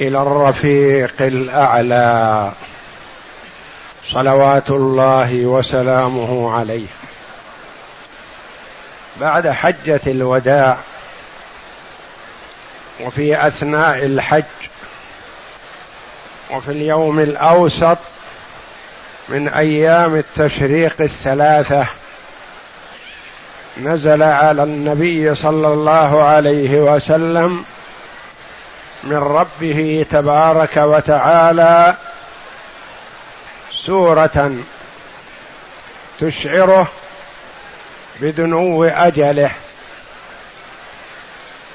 إلى الرفيق الأعلى. صلوات الله وسلامه عليه. بعد حجة الوداع وفي أثناء الحج وفي اليوم الأوسط من أيام التشريق الثلاثة نزل على النبي صلى الله عليه وسلم من ربه تبارك وتعالى سورة تشعره بدنو أجله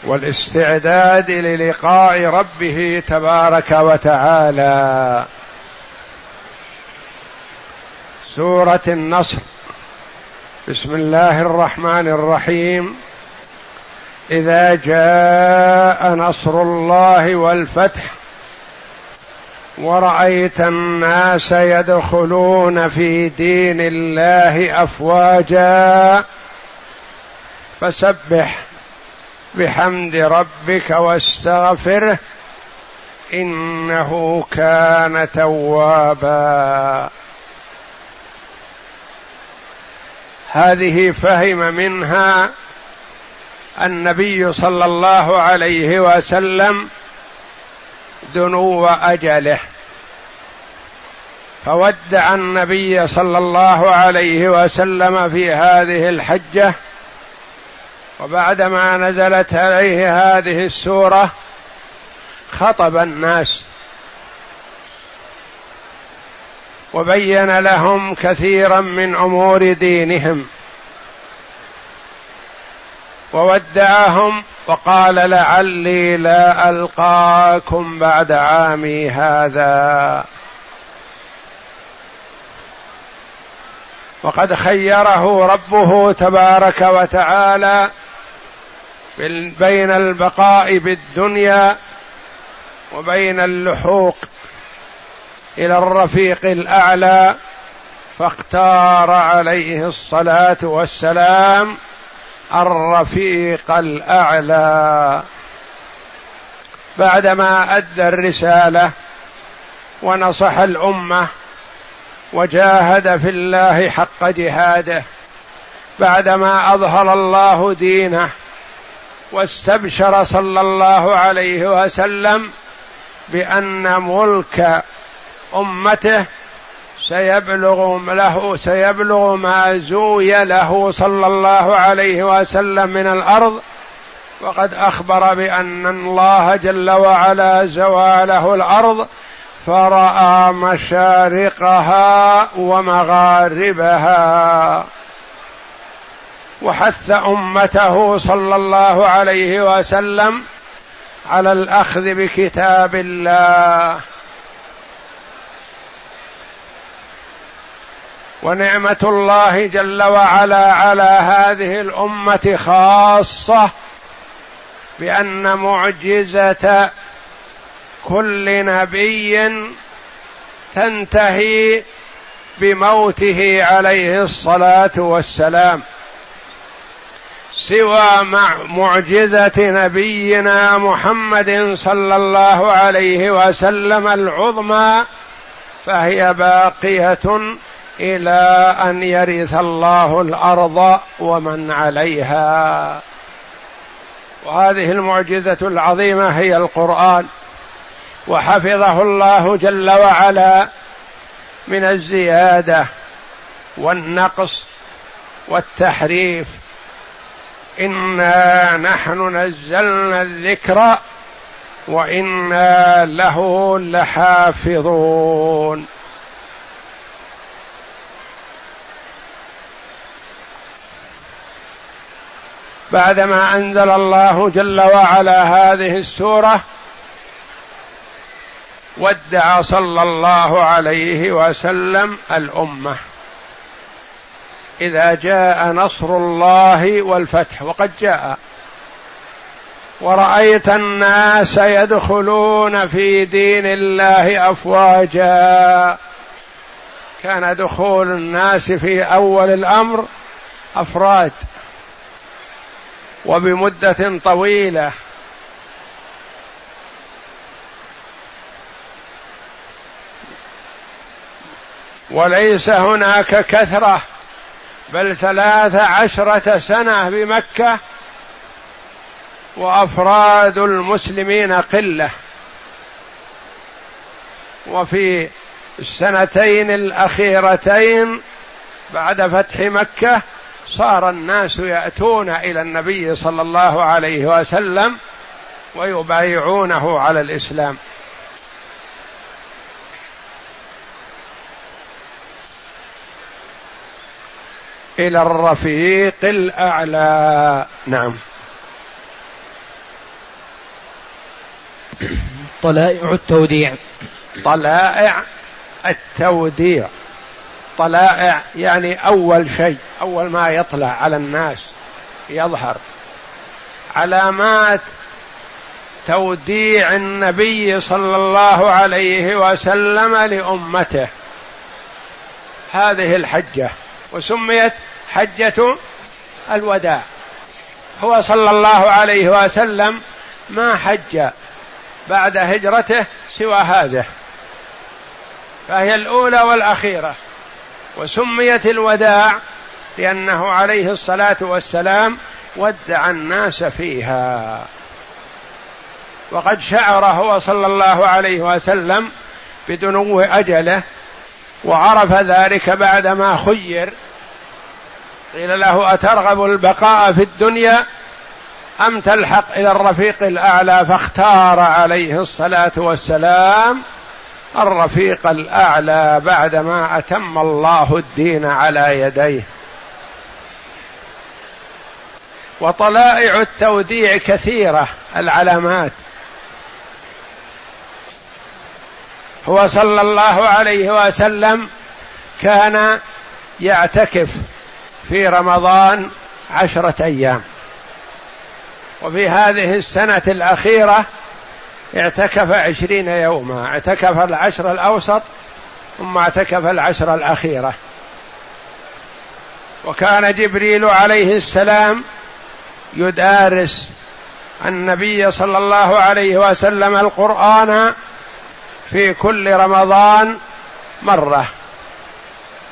والاستعداد للقاء ربه تبارك وتعالى. سورة النصر. بسم الله الرحمن الرحيم. إذا جاء نصر الله والفتح ورأيت الناس يدخلون في دين الله أفواجا فسبح بحمد ربك واستغفره إنه كان توابا. هذه فهم منها النبي صلى الله عليه وسلم دنو أجله. فودع النبي صلى الله عليه وسلم في هذه الحجة وبعدما نزلت عليه هذه السورة خطب الناس وبين لهم كثيرا من أمور دينهم. وودعهم وقال لعلي لا ألقاكم بعد عامي هذا. وقد خيره ربه تبارك وتعالى بين البقاء بالدنيا وبين اللحوق إلى الرفيق الأعلى فاختار عليه الصلاة والسلام الرفيق الأعلى. بعدما أدى الرسالة ونصح الأمة وجاهد في الله حق جهاده بعدما أظهر الله دينه واستبشر صلى الله عليه وسلم بأن ملك أمته سيبلغ له سيبلغ ما زوي له صلى الله عليه وسلم من الأرض. وقد أخبر بأن الله جل وعلا زواله الأرض فرأى مشارقها ومغاربها. وحث أمته صلى الله عليه وسلم على الأخذ بكتاب الله. ونعمة الله جل وعلا على هذه الأمة خاصة بأن معجزة كل نبي تنتهي بموته عليه الصلاة والسلام. سوى مع معجزة نبينا محمد صلى الله عليه وسلم العظمى فهي باقية إلى أن يرث الله الأرض ومن عليها. وهذه المعجزة العظيمة هي القرآن. وحفظه الله جل وعلا من الزيادة والنقص والتحريف. إنا نحن نزلنا الذكر وإنا له لحافظون. بعدما أنزل الله جل وعلا هذه السورة ودع صلى الله عليه وسلم الأمة. إذا جاء نصر الله والفتح وقد جاء. ورأيت الناس يدخلون في دين الله أفواجا. كان دخول الناس في أول الأمر أفراد. وبمدة طويلة. وليس هناك كثرة بل ثلاث عشرة سنة بمكة وأفراد المسلمين قلة. وفي السنتين الأخيرتين بعد فتح مكة صار الناس يأتون إلى النبي صلى الله عليه وسلم ويبايعونه على الإسلام. إلى الرفيق الأعلى. نعم. طلائع التوديع. طلائع التوديع. طلائع يعني أول شيء أول ما يطلع على الناس يظهر علامات توديع النبي صلى الله عليه وسلم لأمته. هذه الحجة وسميت حجة الوداع. هو صلى الله عليه وسلم ما حج بعد هجرته سوى هذه فهي الأولى والأخيرة. وسميت الوداع لأنه عليه الصلاة والسلام ودع الناس فيها. وقد شعر هو صلى الله عليه وسلم بدنو أجله وعرف ذلك بعدما خير. قيل له أترغب البقاء في الدنيا؟ أم تلحق إلى الرفيق الأعلى فاختار عليه الصلاة والسلام الرفيق الأعلى بعدما أتم الله الدين على يديه. وطلائع التوديع كثيرة العلامات. هو صلى الله عليه وسلم كان يعتكف في رمضان عشرة أيام. وفي هذه السنة الأخيرة اعتكف عشرين يوما اعتكف العشر الأوسط ثم اعتكف العشر الأخيرة. وكان جبريل عليه السلام يدارس النبي صلى الله عليه وسلم القرآن في كل رمضان مرة.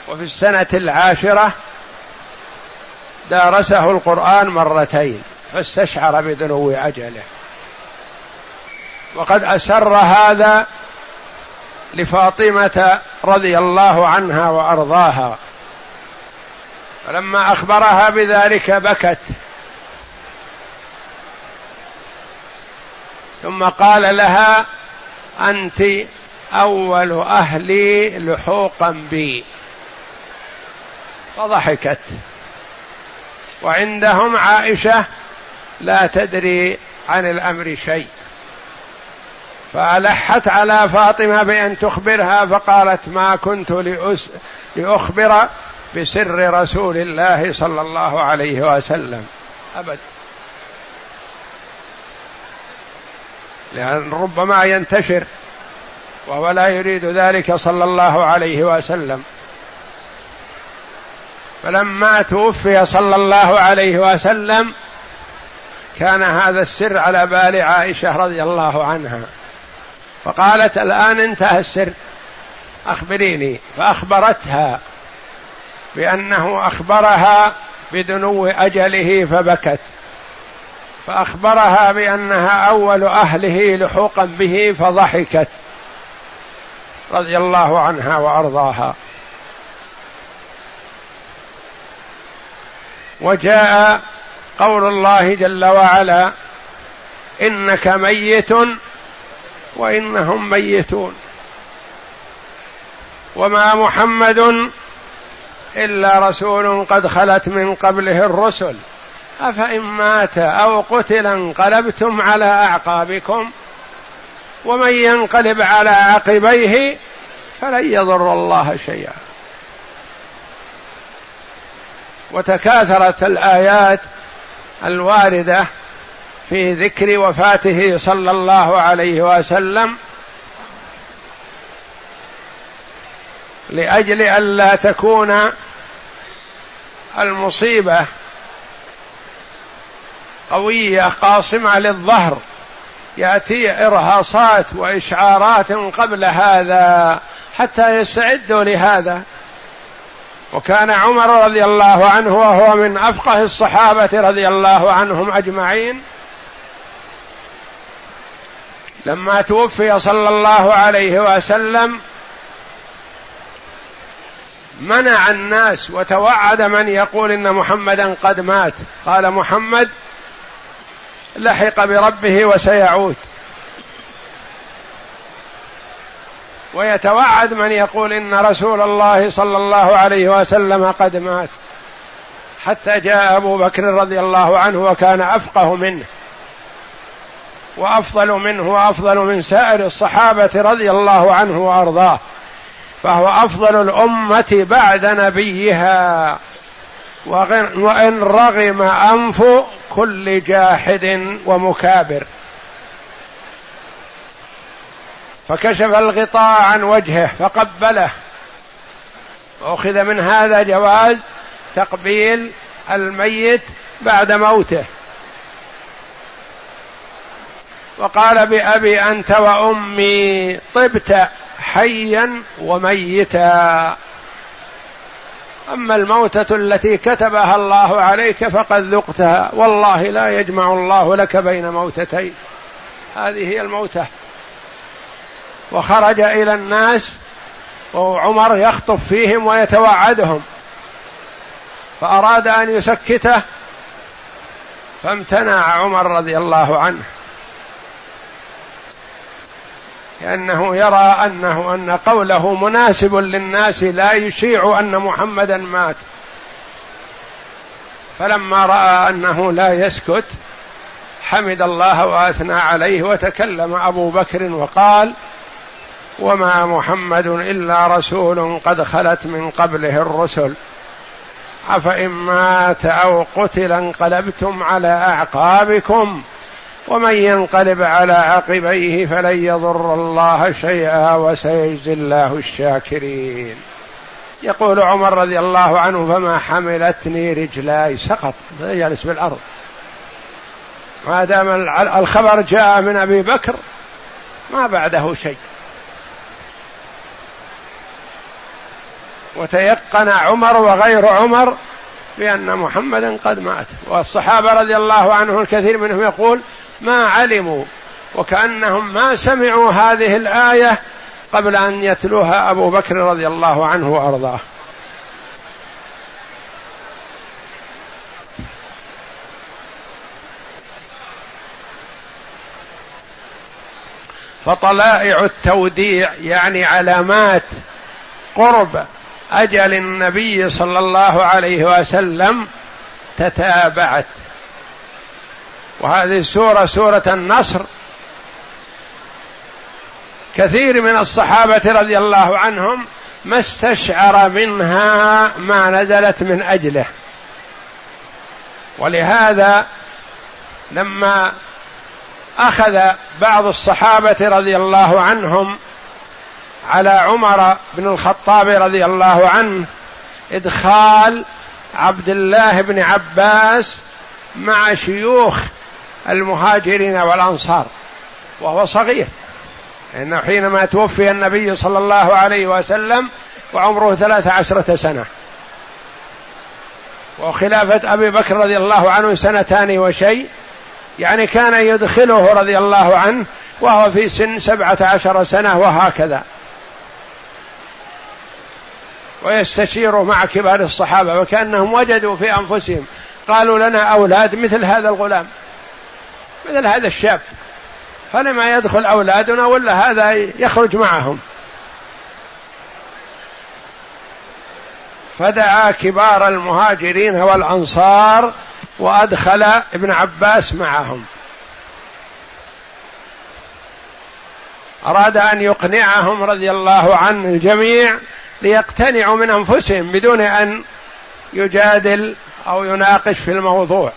وفي السنة العاشرة دارسه القرآن مرتين فاستشعر بدنو أجله. وقد أسر هذا لفاطمة رضي الله عنها وأرضاها. فلما أخبرها بذلك بكت. ثم قال لها أنت أول أهلي لحوقا بي. فضحكت. وعندهم عائشة لا تدري عن الأمر شيء. فألحت على فاطمة بأن تخبرها فقالت ما كنت لأس لأخبر بسر رسول الله صلى الله عليه وسلم. أبد. لأن ربما ينتشر وهو لا يريد ذلك صلى الله عليه وسلم. فلما توفي صلى الله عليه وسلم كان هذا السر على بال عائشة رضي الله عنها. فقالت الآن انتهى السر. أخبريني. فأخبرتها بأنه أخبرها بدنو أجله فبكت. فأخبرها بأنها أول أهله لحوقا به فضحكت. رضي الله عنها وأرضاها. وجاء قول الله جل وعلا إنك ميت وإنهم ميتون. وما محمد إلا رسول قد خلت من قبله الرسل. أفإن مات أو قتل انقلبتم على أعقابكم ومن ينقلب على عقبيه فلن يضر الله شيئا. وتكاثرت الآيات الواردة في ذكر وفاته صلى الله عليه وسلم لأجل الا تكون المصيبة قوية قاصمة للظهر. يأتي إرهاصات وإشعارات قبل هذا حتى يستعدوا لهذا. وكان عمر رضي الله عنه وهو من أفقه الصحابة رضي الله عنهم أجمعين. لما توفي صلى الله عليه وسلم منع الناس وتوعد من يقول إن محمدا قد مات. قال محمد لحق بربه وسيعود. ويتوعد من يقول إن رسول الله صلى الله عليه وسلم قد مات. حتى جاء أبو بكر رضي الله عنه وكان أفقه منه. وأفضل منه وأفضل من سائر الصحابة رضي الله عنه وأرضاه فهو أفضل الأمة بعد نبيها. وإن رغم أنف كل جاحد ومكابر. فكشف الغطاء عن وجهه فقبله. وأخذ من هذا جواز تقبيل الميت بعد موته. وقال بأبي أنت وأمي طبت حيا وميتا. أما الموتة التي كتبها الله عليك فقد ذقتها. والله لا يجمع الله لك بين موتتين. هذه هي الموتة. وخرج إلى الناس وعمر يخطب فيهم ويتوعدهم. فأراد أن يسكته فامتنع عمر رضي الله عنه. لأنه يرى أنه أن قوله مناسب للناس لا يشيع أن محمدا مات. فلما رأى أنه لا يسكت حمد الله وأثنى عليه وتكلم أبو بكر وقال وما محمد إلا رسول قد خلت من قبله الرسل. أفإن مات أو قتل انقلبتم على أعقابكم ومن ينقلب على عقبيه فلن يضر الله شيئا وسيجزي الله الشاكرين. يقول عمر رضي الله عنه فما حملتني رجلاي سقط. يجلس بالأرض. ما دام الخبر جاء من أبي بكر ما بعده شيء. وتيقن عمر وغير عمر بأن محمدا قد مات. والصحابة رضي الله عنهم الكثير منهم يقول ما علموا وكأنهم ما سمعوا هذه الآية قبل أن يتلوها أبو بكر رضي الله عنه وأرضاه. فطلائع التوديع يعني علامات قرب أجل النبي صلى الله عليه وسلم تتابعت. وهذه السوره سورة النصر. كثير من الصحابة رضي الله عنهم ما استشعر منها ما نزلت من أجله. ولهذا لما أخذ بعض الصحابة رضي الله عنهم على عمر بن الخطاب رضي الله عنه إدخال عبد الله بن عباس مع شيوخ المهاجرين والأنصار وهو صغير. لأنه حينما توفي النبي صلى الله عليه وسلم وعمره ثلاث عشرة سنة. وخلافة أبي بكر رضي الله عنه سنتان وشيء يعني كان يدخله رضي الله عنه وهو في سن سبعة عشر سنة وهكذا. ويستشير مع كبار الصحابة وكأنهم وجدوا في أنفسهم قالوا لنا أولاد مثل هذا الغلام. مثل هذا الشاب. فلما يدخل أولادنا ولا هذا يخرج معهم. فدعا كبار المهاجرين والأنصار وأدخل ابن عباس معهم. أراد أن يقنعهم رضي الله عن الجميع ليقتنعوا من أنفسهم بدون أن يجادل أو يناقش في الموضوع.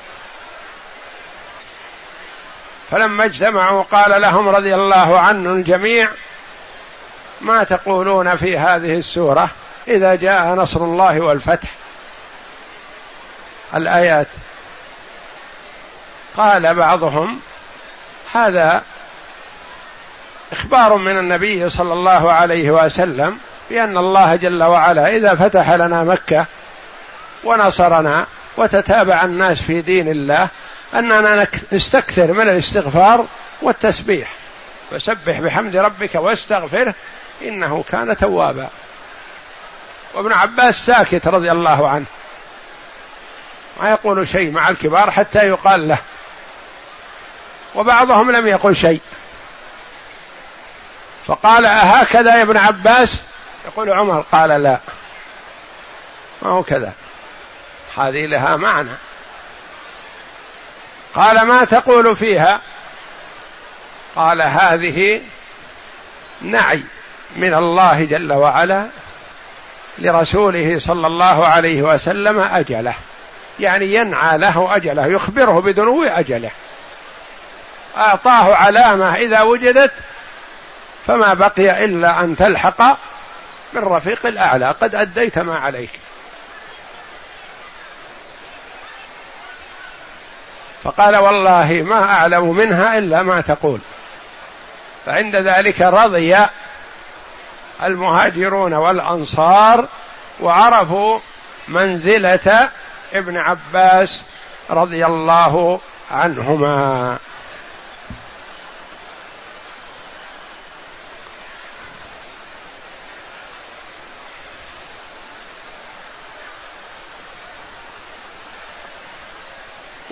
فلما اجتمعوا قال لهم رضي الله عنه الجميع ما تقولون في هذه السورة إذا جاء نصر الله والفتح؟ الآيات. قال بعضهم هذا إخبار من النبي صلى الله عليه وسلم بأن الله جل وعلا إذا فتح لنا مكة ونصرنا وتتابع الناس في دين الله أننا نستكثر من الاستغفار والتسبيح. فسبح بحمد ربك واستغفره إنه كان توابا. وابن عباس ساكت رضي الله عنه. ما يقول شيء مع الكبار حتى يقال له. وبعضهم لم يقل شيء. فقال أهكذا يا ابن عباس؟ يقول عمر قال لا. ما هو كذا. هذه لها معنى. قال ما تقول فيها؟ قال هذه نعي من الله جل وعلا لرسوله صلى الله عليه وسلم أجله. يعني ينعى له أجله يخبره بدنو أجله. أعطاه علامة إذا وجدت فما بقي إلا أن تلحق بالرفيق الأعلى. قد أديت ما عليك. فقال والله ما أعلم منها إلا ما تقول. فعند ذلك رضي المهاجرون والأنصار وعرفوا منزلة ابن عباس رضي الله عنهما.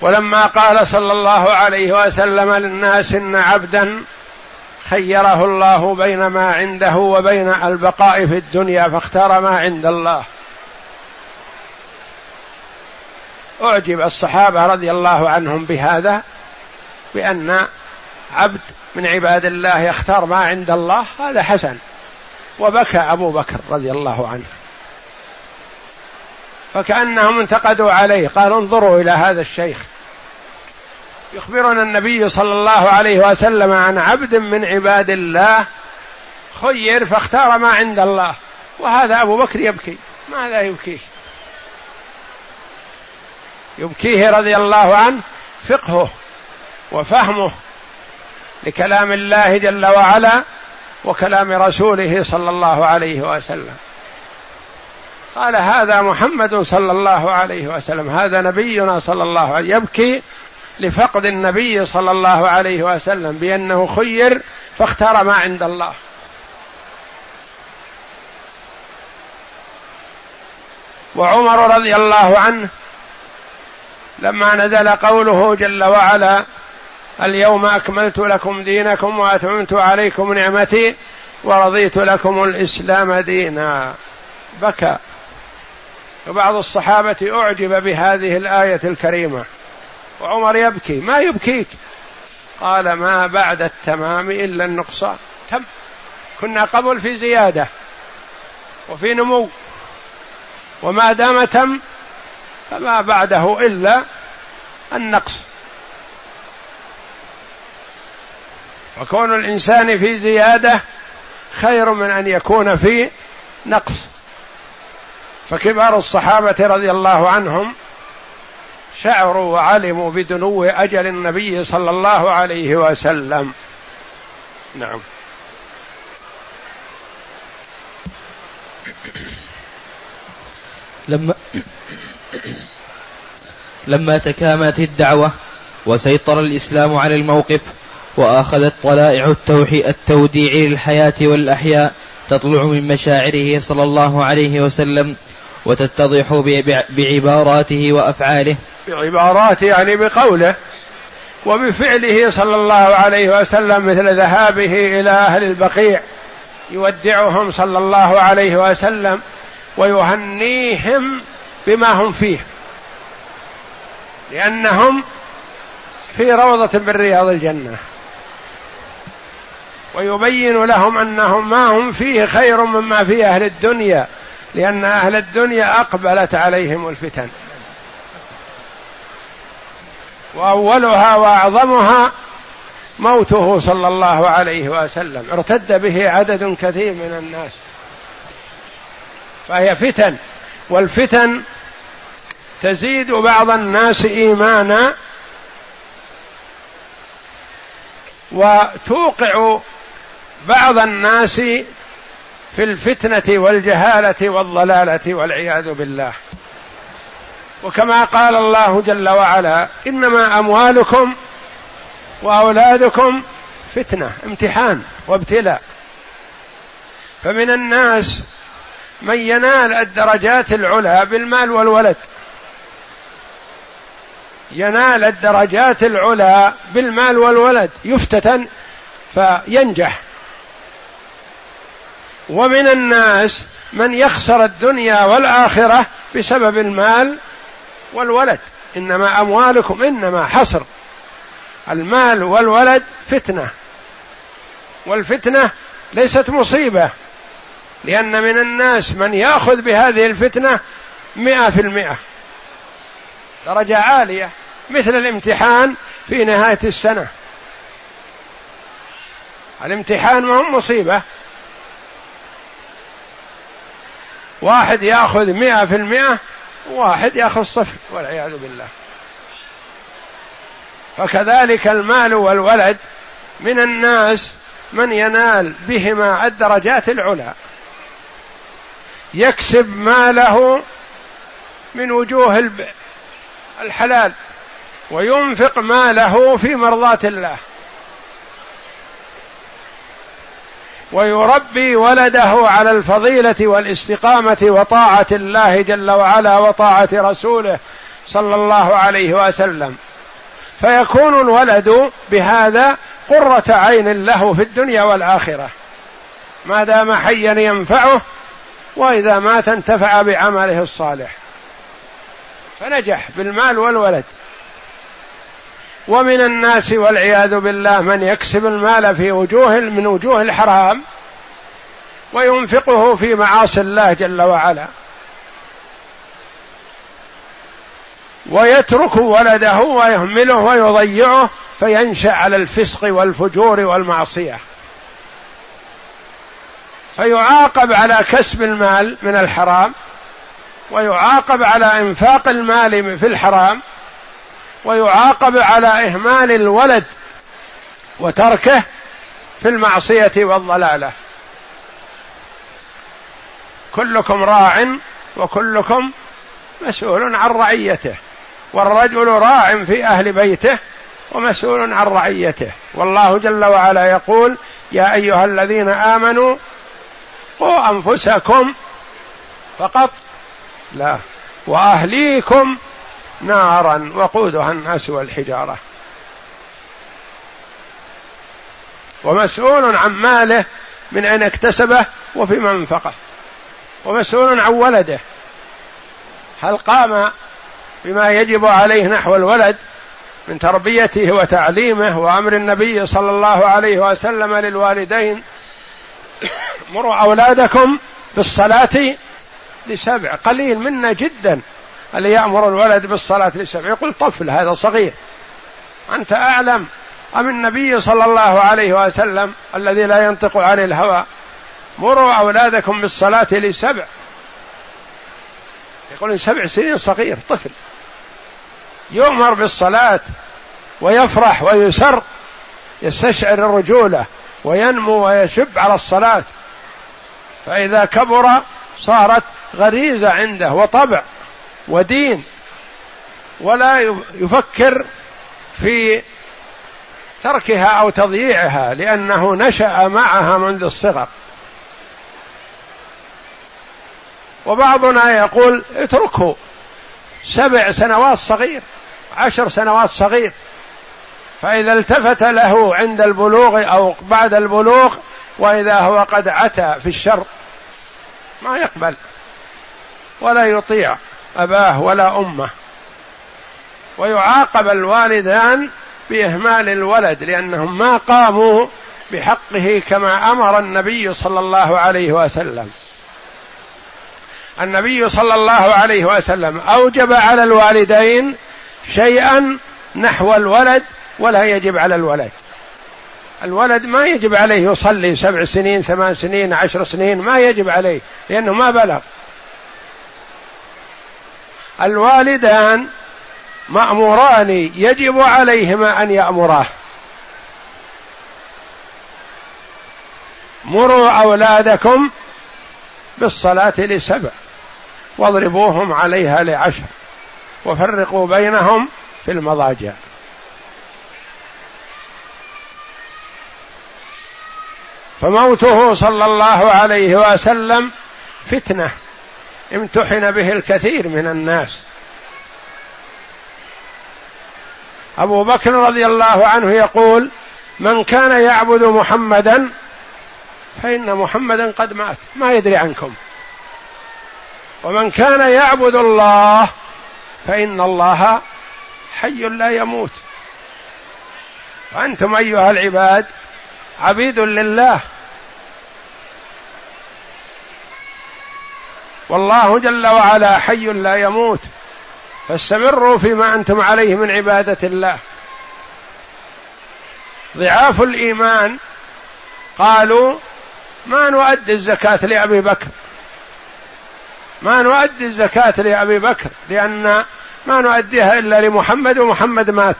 ولما قال صلى الله عليه وسلم للناس إن عبدا خيره الله بين ما عنده وبين البقاء في الدنيا فاختار ما عند الله. أعجب الصحابة رضي الله عنهم بهذا بأن عبد من عباد الله يختار ما عند الله هذا حسن. وبكى أبو بكر رضي الله عنه. فكأنهم انتقدوا عليه. قالوا انظروا إلى هذا الشيخ. يخبرنا النبي صلى الله عليه وسلم عن عبد من عباد الله خير فاختار ما عند الله. وهذا أبو بكر يبكي. ماذا يبكيه؟ يبكيه رضي الله عنه فقهه وفهمه لكلام الله جل وعلا وكلام رسوله صلى الله عليه وسلم. قال هذا محمد صلى الله عليه وسلم هذا نبينا صلى الله عليه يبكي لفقد النبي صلى الله عليه وسلم بأنه خير فاختار ما عند الله. وعمر رضي الله عنه لما نزل قوله جل وعلا اليوم أكملت لكم دينكم وأتممت عليكم نعمتي ورضيت لكم الإسلام دينا. بكى. وبعض الصحابة أعجب بهذه الآية الكريمة. وعمر يبكي. ما يبكيك؟ قال ما بعد التمام إلا النقصان تم. كنا قبل في زيادة وفي نمو. وما دام تم فما بعده إلا النقص. وكون الإنسان في زيادة خير من أن يكون في نقص. فكبار الصحابة رضي الله عنهم شعروا وعلموا بدنو أجل النبي صلى الله عليه وسلم. نعم. لما لما تكاملت الدعوة وسيطر الإسلام على الموقف وأخذت طلائع التوحيد التوديع للحياة والأحياء تطلع من مشاعره صلى الله عليه وسلم وتتضح بعباراته وأفعاله. بعباراته يعني بقوله وبفعله صلى الله عليه وسلم مثل ذهابه إلى أهل البقيع. يودعهم صلى الله عليه وسلم ويهنيهم بما هم فيه. لأنهم في روضة من رياض الجنة. ويبين لهم أنهم ما هم فيه خير مما في أهل الدنيا. لأن أهل الدنيا أقبلت عليهم الفتن. وأولها وأعظمها موته صلى الله عليه وسلم. ارتد به عدد كثير من الناس. فهي فتن. والفتن تزيد بعض الناس إيمانا وتوقع بعض الناس في الفتنة والجهالة والضلالة والعياذ بالله. وكما قال الله جل وعلا إنما أموالكم وأولادكم فتنة امتحان وابتلاء. فمن الناس من ينال الدرجات العلى بالمال والولد. ينال الدرجات العلى بالمال والولد يفتتن فينجح. ومن الناس من يخسر الدنيا والآخرة بسبب المال والولد. إنما أموالكم إنما حصر. المال والولد فتنة. والفتنة ليست مصيبة لأن من الناس من يأخذ بهذه الفتنة مئة في المئة. درجة عالية مثل الامتحان في نهاية السنة. الامتحان ما هو مصيبة واحد ياخذ مئة في المئة وواحد ياخذ صفر والعياذ بالله. فكذلك المال والولد من الناس من ينال بهما الدرجات العلى. يكسب ماله من وجوه الحلال وينفق ماله في مرضاة الله. ويربي ولده على الفضيلة والاستقامة وطاعة الله جل وعلا وطاعة رسوله صلى الله عليه وسلم. فيكون الولد بهذا قرة عين له في الدنيا والآخرة. ما دام حيا ينفعه وإذا مات انتفع بعمله الصالح. فنجح بالمال والولد. ومن الناس والعياذ بالله من يكسب المال في وجوه من وجوه الحرام وينفقه في معاصي الله جل وعلا. ويترك ولده ويهمله ويضيعه فينشأ على الفسق والفجور والمعصية. فيعاقب على كسب المال من الحرام ويعاقب على إنفاق المال في الحرام ويعاقب على إهمال الولد وتركه في المعصية والضلالة. كلكم راع وكلكم مسؤول عن رعيته والرجل راع في أهل بيته ومسؤول عن رعيته. والله جل وعلا يقول يا أيها الذين آمنوا قوا أنفسكم فقط. لا. وأهليكم نارا وقودها الناس والحجارة. ومسؤول عن ماله من أين اكتسبه وفي منفقه ومسؤول عن ولده. هل قام بما يجب عليه نحو الولد من تربيته وتعليمه وأمر النبي صلى الله عليه وسلم للوالدين مروا أولادكم بالصلاة لسبع قليل منا جدا. اللي يأمر الولد بالصلاة للسبع يقول طفل هذا صغير. أنت أعلم أم النبي صلى الله عليه وسلم الذي لا ينطق عن الهوى؟ مروا أولادكم بالصلاة لسبع. يقول سبع سنين صغير طفل. يؤمر بالصلاة ويفرح ويسر يستشعر الرجولة وينمو ويشب على الصلاة. فإذا كبر صارت غريزة عنده وطبع. ودين ولا يفكر في تركها أو تضييعها لأنه نشأ معها منذ الصغر. وبعضنا يقول اتركه. سبع سنوات صغير عشر سنوات صغير. فإذا التفت له عند البلوغ أو بعد البلوغ وإذا هو قد عتى في الشر ما يقبل ولا يطيع. أباه ولا أمه. ويعاقب الوالدان بإهمال الولد لأنهم ما قاموا بحقه كما أمر النبي صلى الله عليه وسلم. النبي صلى الله عليه وسلم أوجب على الوالدين شيئا نحو الولد ولا يجب على الولد. الولد ما يجب عليه يصلي سبع سنين ثمان سنين عشر سنين ما يجب عليه لأنه ما بلغ. الوالدان مأموران يجب عليهما أن يأمراه. مروا أولادكم بالصلاة لسبع واضربوهم عليها لعشر وفرقوا بينهم في المضاجع. فموته صلى الله عليه وسلم فتنة. امتحن به الكثير من الناس. أبو بكر رضي الله عنه يقول من كان يعبد محمدا فإن محمدا قد مات ما يدري عنكم. ومن كان يعبد الله فإن الله حي لا يموت. وأنتم أيها العباد عبيد لله. والله جل وعلا حي لا يموت. فاستمروا فيما أنتم عليه من عبادة الله. ضعاف الإيمان قالوا ما نؤدي الزكاة لأبي بكر. ما نؤدي الزكاة لأبي بكر لأن ما نؤديها إلا لمحمد ومحمد مات.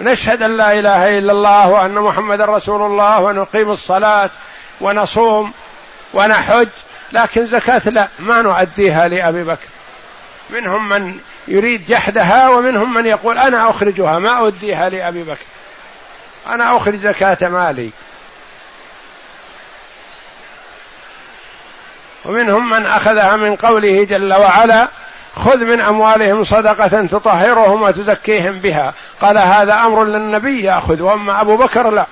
نشهد أن لا إله إلا الله وأن محمدا رسول الله ونقيم الصلاة ونصوم ونحج لكن زكاة لا ما نؤديها لأبي بكر. منهم من يريد جحدها ومنهم من يقول أنا أخرجها ما أؤديها لأبي بكر. أنا أخرج زكاة مالي. ومنهم من أخذها من قوله جل وعلا خذ من أموالهم صدقة تطهرهم وتزكيهم بها. قال هذا أمر للنبي يأخذ وأما أبو بكر لا.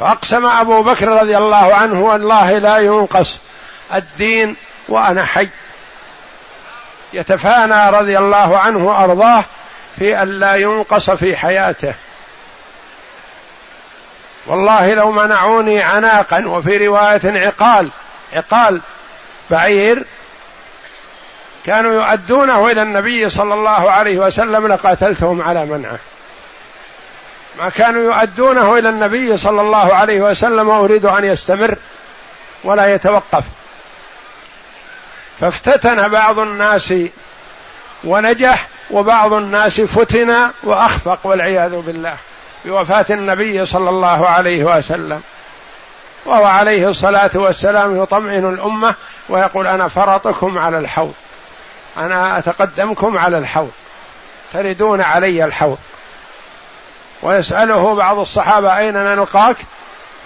فأقسم أبو بكر رضي الله عنه والله لا ينقص الدين وأنا حي. يتفانى رضي الله عنه وأرضاه في أن لا ينقص في حياته. والله لو منعوني عناقا وفي رواية عقال عقال بعير كانوا يؤدونه إلى النبي صلى الله عليه وسلم لقاتلتهم على منعه. ما كانوا يؤدونه إلى النبي صلى الله عليه وسلم وأريد أن يستمر ولا يتوقف. فافتتن بعض الناس ونجح وبعض الناس فتن وأخفق والعياذ بالله بوفاة النبي صلى الله عليه وسلم. وهو عليه الصلاة والسلام يطمئن الأمة ويقول أنا فرطكم على الحوض. أنا أتقدمكم على الحوض. تردون علي الحوض. ويسأله بعض الصحابة أين نلقاك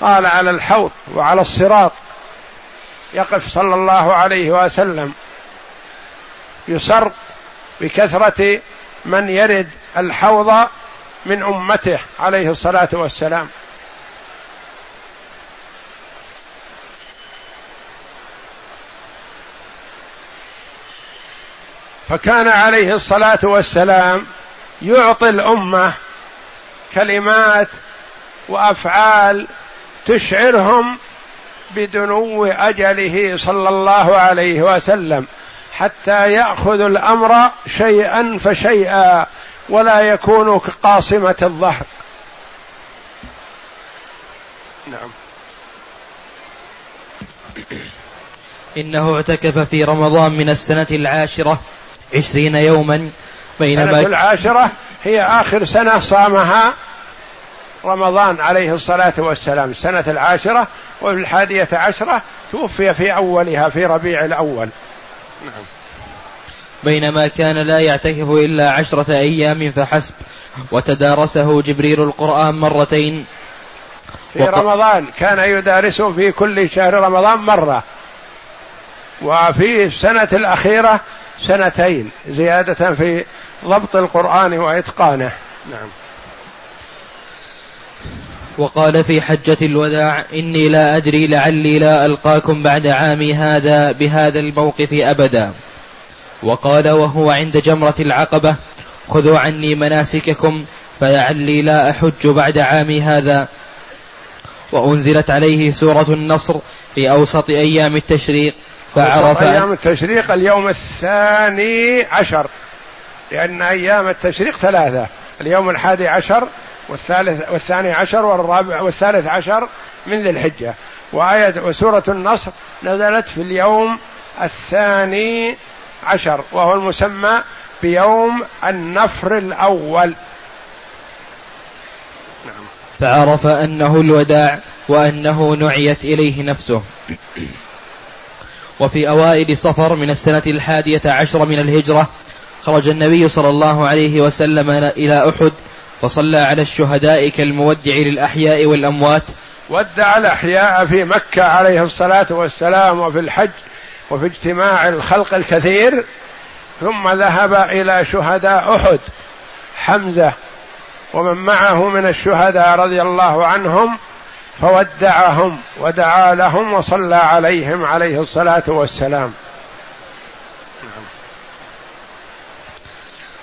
قال على الحوض وعلى الصراط. يقف صلى الله عليه وسلم. يسر بكثرة من يرد الحوض من أمته عليه الصلاة والسلام. فكان عليه الصلاة والسلام يعطي الأمة كلمات وأفعال تشعرهم بدنو أجله صلى الله عليه وسلم حتى يأخذ الأمر شيئا فشيئا ولا يكون كقاصمة الظهر. نعم. إنه اعتكف في رمضان من السنة العاشرة عشرين يوما بينما العاشرة هي آخر سنة صامها رمضان عليه الصلاة والسلام السنة العاشرة وفي الحادية عشرة توفي في أولها في ربيع الأول. نعم. بينما كان لا يعتكف إلا عشرة أيام فحسب وتدارسه جبريل القرآن مرتين. في وق... رمضان كان يدارسه في كل شهر رمضان مرة. وفي السنة الأخيرة سنتين زيادة في ضبط القرآن وإتقانه. نعم. وقال في حجة الوداع إني لا أدري لعلي لا ألقاكم بعد عامي هذا بهذا الموقف أبدا. وقال وهو عند جمرة العقبة خذوا عني مناسككم فلعلي لا أحج بعد عامي هذا. وأنزلت عليه سورة النصر في أوسط أيام التشريق فعرف أيام التشريق اليوم الثاني عشر. لأن أيام التشريق ثلاثة اليوم الحادي عشر والثالث والثاني عشر والرابع والثالث عشر من ذي الحجة. وآية وسورة النصر نزلت في اليوم الثاني عشر وهو المسمى بيوم النفر الأول. نعم. فعرف أنه الوداع وأنه نعيت إليه نفسه. وفي أوائل صفر من السنة الحادية عشر من الهجرة خرج النبي صلى الله عليه وسلم إلى أحد فصلى على الشهداء كالمودع للأحياء والأموات. ودع الأحياء في مكة عليه الصلاة والسلام وفي الحج وفي اجتماع الخلق الكثير ثم ذهب إلى شهداء أحد حمزة ومن معه من الشهداء رضي الله عنهم فودعهم ودعا لهم وصلى عليهم عليه الصلاة والسلام.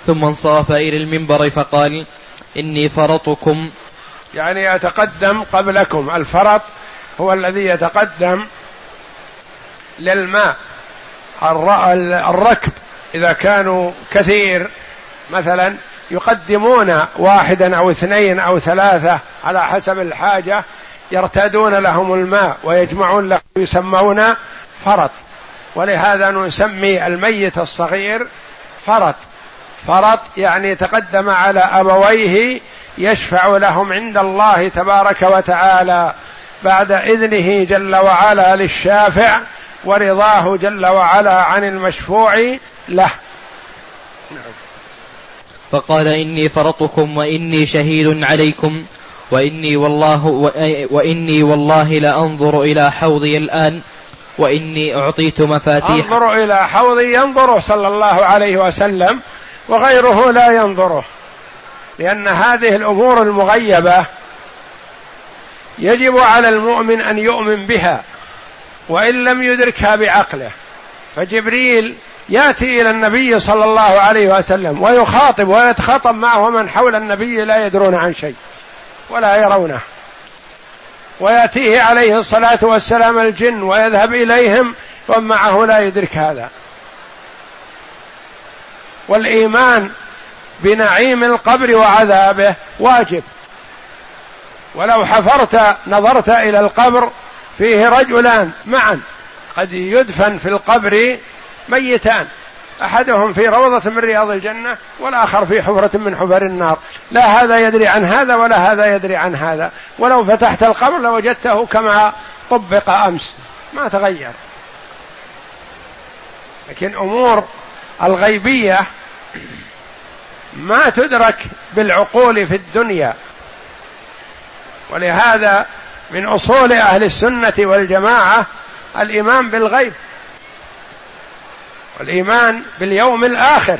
ثم انصرف إلى المنبر فقال إني فرطكم. يعني يتقدم قبلكم. الفرط هو الذي يتقدم للماء. الركب إذا كانوا كثير مثلا يقدمون واحدا أو اثنين أو ثلاثة على حسب الحاجة يرتادون لهم الماء ويجمعون له يسمون فرط. ولهذا نسمي الميت الصغير فرط. فرط يعني تقدم على أبويه يشفع لهم عند الله تبارك وتعالى بعد إذنه جل وعلا للشافع ورضاه جل وعلا عن المشفوع له نعم. فقال إني فرطكم وإني شهيد عليكم وإني والله وإني والله لأنظر إلى حوضي الآن وإني أعطيت مفاتيح أنظر إلى حوضي ينظره صلى الله عليه وسلم وغيره لا ينظره. لأن هذه الأمور المغيبة يجب على المؤمن أن يؤمن بها وإن لم يدركها بعقله. فجبريل يأتي إلى النبي صلى الله عليه وسلم ويخاطب ويتخاطب معه ومن حول النبي لا يدرون عن شيء ولا يرونه. ويأتيه عليه الصلاة والسلام الجن ويذهب إليهم ومعه لا يدرك هذا. والإيمان بنعيم القبر وعذابه واجب. ولو حفرت نظرت إلى القبر فيه رجلان معا قد يدفن في القبر ميتان أحدهم في روضة من رياض الجنة والآخر في حفرة من حفر النار. لا هذا يدري عن هذا ولا هذا يدري عن هذا. ولو فتحت القبر لوجدته كما طبق أمس. ما تغير. لكن أمور الغيبية ما تدرك بالعقول في الدنيا. ولهذا من أصول أهل السنة والجماعة الإيمان بالغيب والإيمان باليوم الآخر.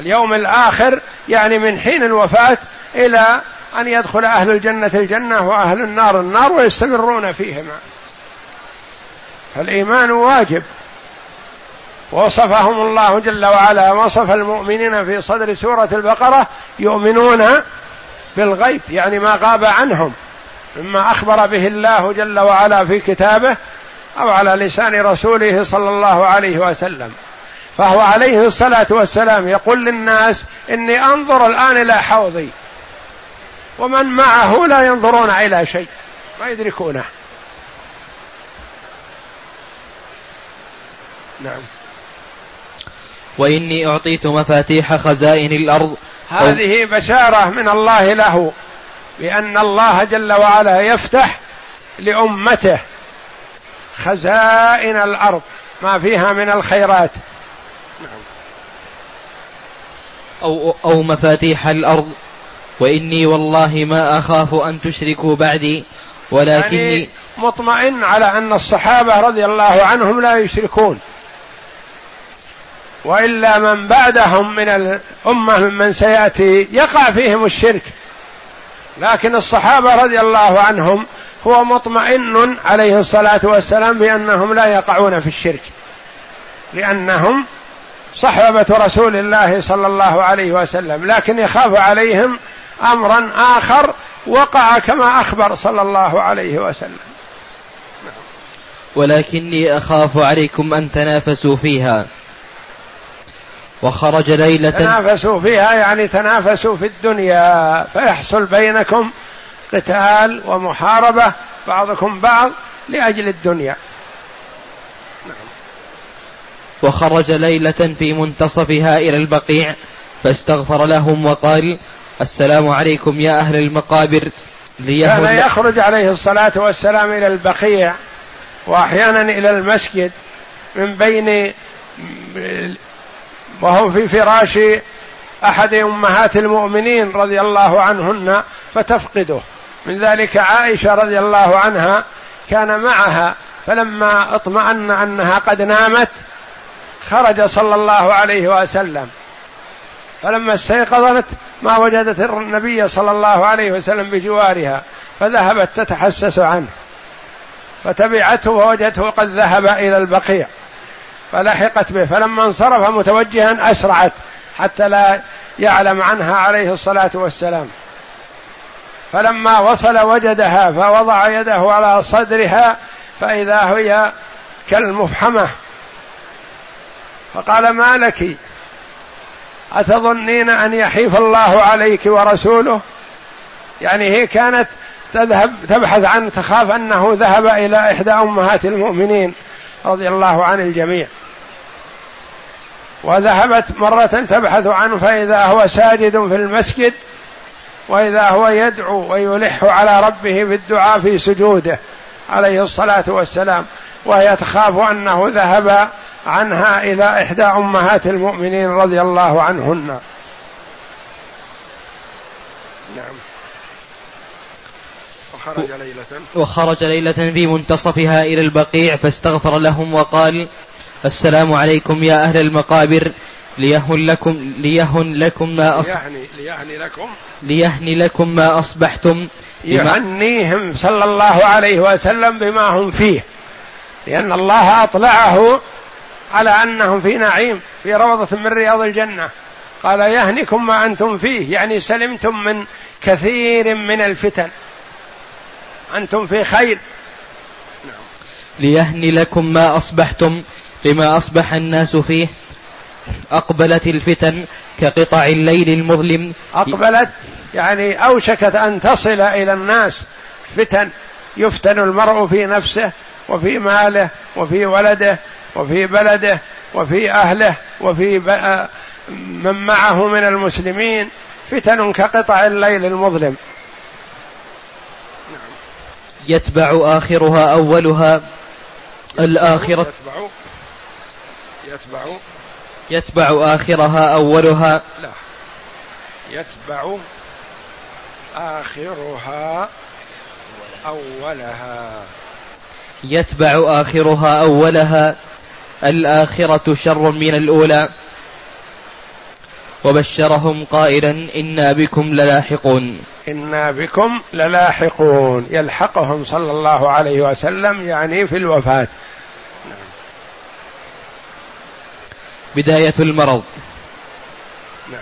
اليوم الآخر يعني من حين الوفاة إلى أن يدخل أهل الجنة الجنة وأهل النار النار ويستمرون فيهما. فالإيمان واجب. وصفهم الله جل وعلا وصف المؤمنين في صدر سورة البقرة يؤمنون بالغيب يعني ما غاب عنهم مما أخبر به الله جل وعلا في كتابه أو على لسان رسوله صلى الله عليه وسلم. فهو عليه الصلاة والسلام يقول للناس إني أنظر الآن إلى حوضي ومن معه لا ينظرون إلى شيء ما يدركونه. نعم. وإني أعطيت مفاتيح خزائن الأرض. هذه بشارة من الله له بأن الله جل وعلا يفتح لأمته خزائن الأرض ما فيها من الخيرات. أو, أو مفاتيح الأرض. وإني والله ما أخاف أن تشركوا بعدي ولكني يعني مطمئن على أن الصحابة رضي الله عنهم لا يشركون. وإلا من بعدهم من الأمة ممن سيأتي يقع فيهم الشرك. لكن الصحابة رضي الله عنهم هو مطمئن عليه الصلاة والسلام بأنهم لا يقعون في الشرك. لأنهم صحابة رسول الله صلى الله عليه وسلم. لكن يخاف عليهم أمرا آخر وقع كما أخبر صلى الله عليه وسلم. ولكني أخاف عليكم أن تنافسوا فيها. وخرج ليلة تنافسوا فيها يعني تنافسوا في الدنيا فيحصل بينكم قتال ومحاربة بعضكم بعض لأجل الدنيا. وخرج ليلة في منتصفها إلى البقيع فاستغفر لهم وقال السلام عليكم يا أهل المقابر كان يخرج عليه الصلاة والسلام إلى البقيع وأحيانا إلى المسجد من بين وهو في فراش أحد أمهات المؤمنين رضي الله عنهن فتفقده. من ذلك عائشة رضي الله عنها كان معها فلما اطمأن أنها قد نامت خرج صلى الله عليه وسلم. فلما استيقظت ما وجدت النبي صلى الله عليه وسلم بجوارها فذهبت تتحسس عنه. فتبعته ووجدته قد ذهب إلى البقيع. فلحقت به. فلما انصرف متوجها أسرعت حتى لا يعلم عنها عليه الصلاة والسلام. فلما وصل وجدها فوضع يده على صدرها فإذا هي كالمفحمة. فقال ما لك؟ أتظنين أن يحيف الله عليك ورسوله؟ يعني هي كانت تذهب تبحث عنه تخاف أنه ذهب إلى إحدى أمهات المؤمنين. رضي الله عن الجميع. وذهبت مرة تبحث عنه فإذا هو ساجد في المسجد وإذا هو يدعو ويلح على ربه بالدعاء في سجوده عليه الصلاة والسلام. وهي تخاف أنه ذهب عنها إلى إحدى أمهات المؤمنين رضي الله عنهن. نعم. وخرج ليلة. وخرج ليلة في منتصفها إلى البقيع فاستغفر لهم وقال السلام عليكم يا أهل المقابر ليهن لكم ليهن لكم ما أص... ليهني, ليهني لكم. ليهني لكم ما أصبحتم يهنيهم صلى الله عليه وسلم بما هم فيه لأن الله أطلعه على أنهم في نعيم في روضة من رياض الجنة. قال يهنكم ما أنتم فيه يعني سلمتم من كثير من الفتن. أنتم في خير. ليهني لكم ما أصبحتم لما أصبح الناس فيه. أقبلت الفتن كقطع الليل المظلم. أقبلت يعني أوشكت أن تصل إلى الناس. فتن يفتن المرء في نفسه وفي ماله وفي ولده وفي بلده وفي أهله وفي من معه من المسلمين. فتن كقطع الليل المظلم. يتبع آخرها أولها الآخرة. يتبع يتبع. يتبع آخرها أولها. لا. يتبع آخرها أولها. يتبع آخرها أولها. الآخرة شر من الأولى. وبشرهم قائلا إنا بكم للاحقون. إنا بكم للاحقون. يلحقهم صلى الله عليه وسلم يعني في الوفاة. بداية المرض. نعم.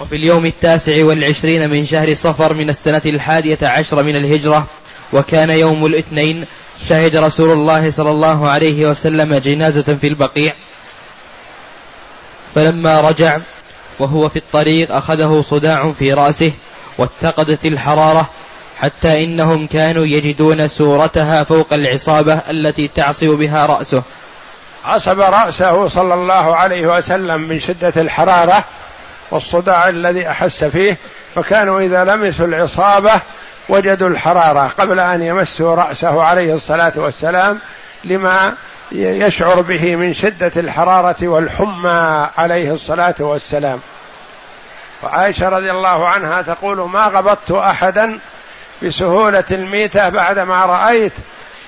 وفي اليوم التاسع والعشرين من شهر صفر من السنة الحادية عشر من الهجرة وكان يوم الاثنين شهد رسول الله صلى الله عليه وسلم جنازة في البقيع. فلما رجع وهو في الطريق أخذه صداع في رأسه واتقدت الحرارة حتى إنهم كانوا يجدون سورتها فوق العصابة التي تعصب بها رأسه. عصب رأسه صلى الله عليه وسلم من شدة الحرارة والصداع الذي أحس فيه فكانوا إذا لمسوا العصابة وجدوا الحرارة قبل أن يمسوا رأسه عليه الصلاة والسلام لما يشعر به من شدة الحرارة والحمى عليه الصلاة والسلام. وعائشة رضي الله عنها تقول ما غبطت أحدا بسهولة الميتة بعدما رأيت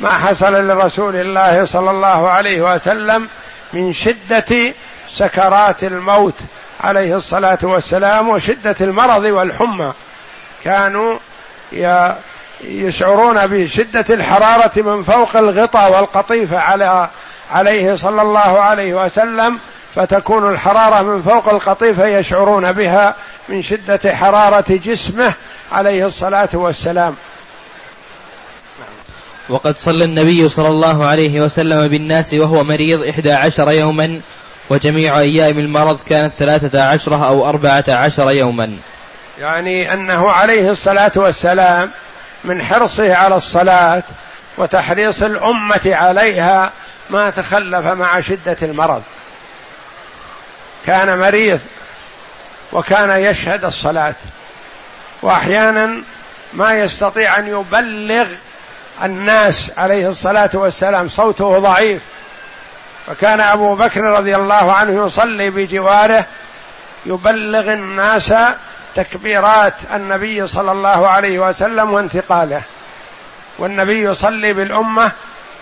ما حصل لرسول الله صلى الله عليه وسلم من شدة سكرات الموت عليه الصلاة والسلام وشدة المرض والحمى. كانوا يشعرون بشدة الحرارة من فوق الغطاء والقطيفة على عليه صلى الله عليه وسلم فتكون الحرارة من فوق القطيفه يشعرون بها من شدة حرارة جسمه عليه الصلاة والسلام. وقد صلى النبي صلى الله عليه وسلم بالناس وهو مريض إحدى عشر يوما وجميع أيام المرض كانت ثلاثة عشرة أو أربعة عشر يوما. يعني أنه عليه الصلاة والسلام من حرصه على الصلاة وتحريص الأمة عليها ما تخلف مع شدة المرض. كان مريض وكان يشهد الصلاة. وأحيانا ما يستطيع أن يبلغ الناس عليه الصلاة والسلام صوته ضعيف. فكان أبو بكر رضي الله عنه يصلي بجواره يبلغ الناس تكبيرات النبي صلى الله عليه وسلم وانتقاله. والنبي يصلي بالأمة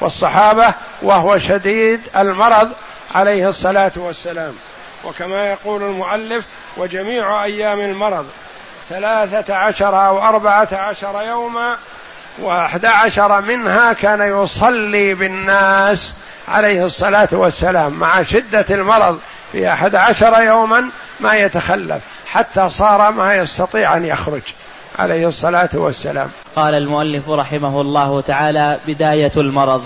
والصحابة وهو شديد المرض عليه الصلاة والسلام. وكما يقول المؤلف وجميع أيام المرض ثلاثة عشر أو أربعة عشر يوما وأحد عشر منها كان يصلي بالناس عليه الصلاة والسلام. مع شدة المرض في أحد عشر يوما ما يتخلف حتى صار ما يستطيع أن يخرج عليه الصلاة والسلام. قال المؤلف رحمه الله تعالى بداية المرض.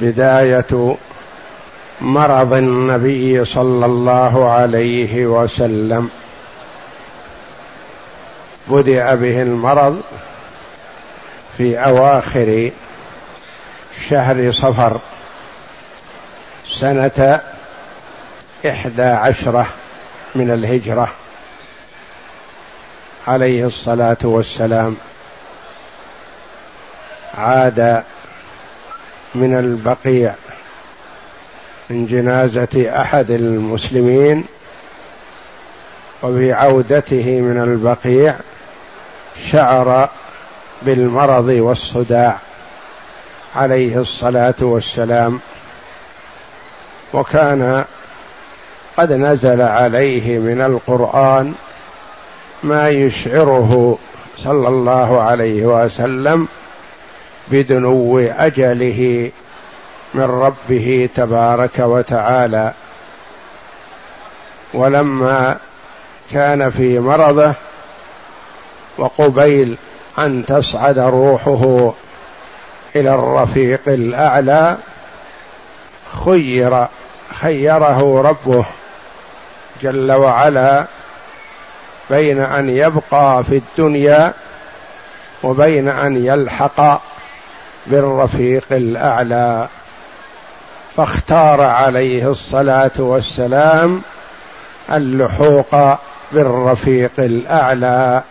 بداية مرض النبي صلى الله عليه وسلم. بدأ به المرض في أواخر شهر صفر سنة إحدى عشرة من الهجرة. عليه الصلاة والسلام عاد من البقيع. من جنازة أحد المسلمين وفي عودته من البقيع شعر بالمرض والصداع عليه الصلاة والسلام. وكان قد نزل عليه من القرآن ما يشعره صلى الله عليه وسلم بدنو أجله من ربه تبارك وتعالى. ولما كان في مرضه وقبيل أن تصعد روحه إلى الرفيق الأعلى خير خيره ربه جل وعلا بين أن يبقى في الدنيا وبين أن يلحق بالرفيق الأعلى. فاختار عليه الصلاة والسلام اللحوق بالرفيق الأعلى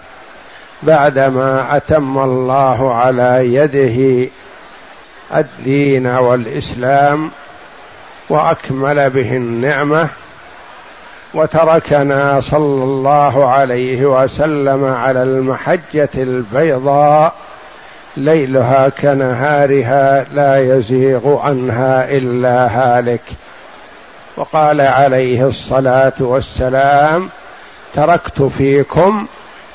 بعدما أتم الله على يده الدين والإسلام وأكمل به النعمة وتركنا صلى الله عليه وسلم على المحجة البيضاء ليلها كنهارها لا يزيغ عنها إلا هالك. وقال عليه الصلاة والسلام تركت فيكم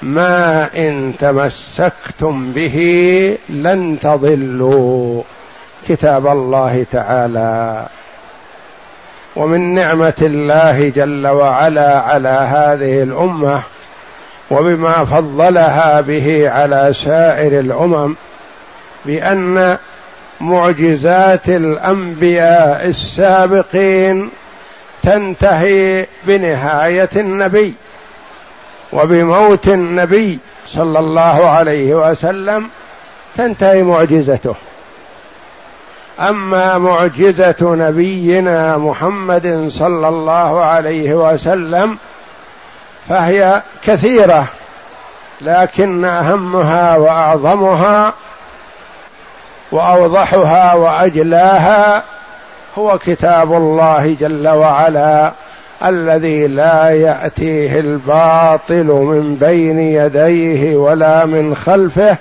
ما إن تمسكتم به لن تضلوا. كتاب الله تعالى. ومن نعمة الله جل وعلا على هذه الأمة وبما فضلها به على سائر الأمم بأن معجزات الأنبياء السابقين تنتهي بنهاية النبي وبموت النبي صلى الله عليه وسلم تنتهي معجزته. أما معجزة نبينا محمد صلى الله عليه وسلم فهي كثيرة لكن أهمها وأعظمها وأوضحها وأجلاها هو كتاب الله جل وعلا الذي لا يأتيه الباطل من بين يديه ولا من خلفه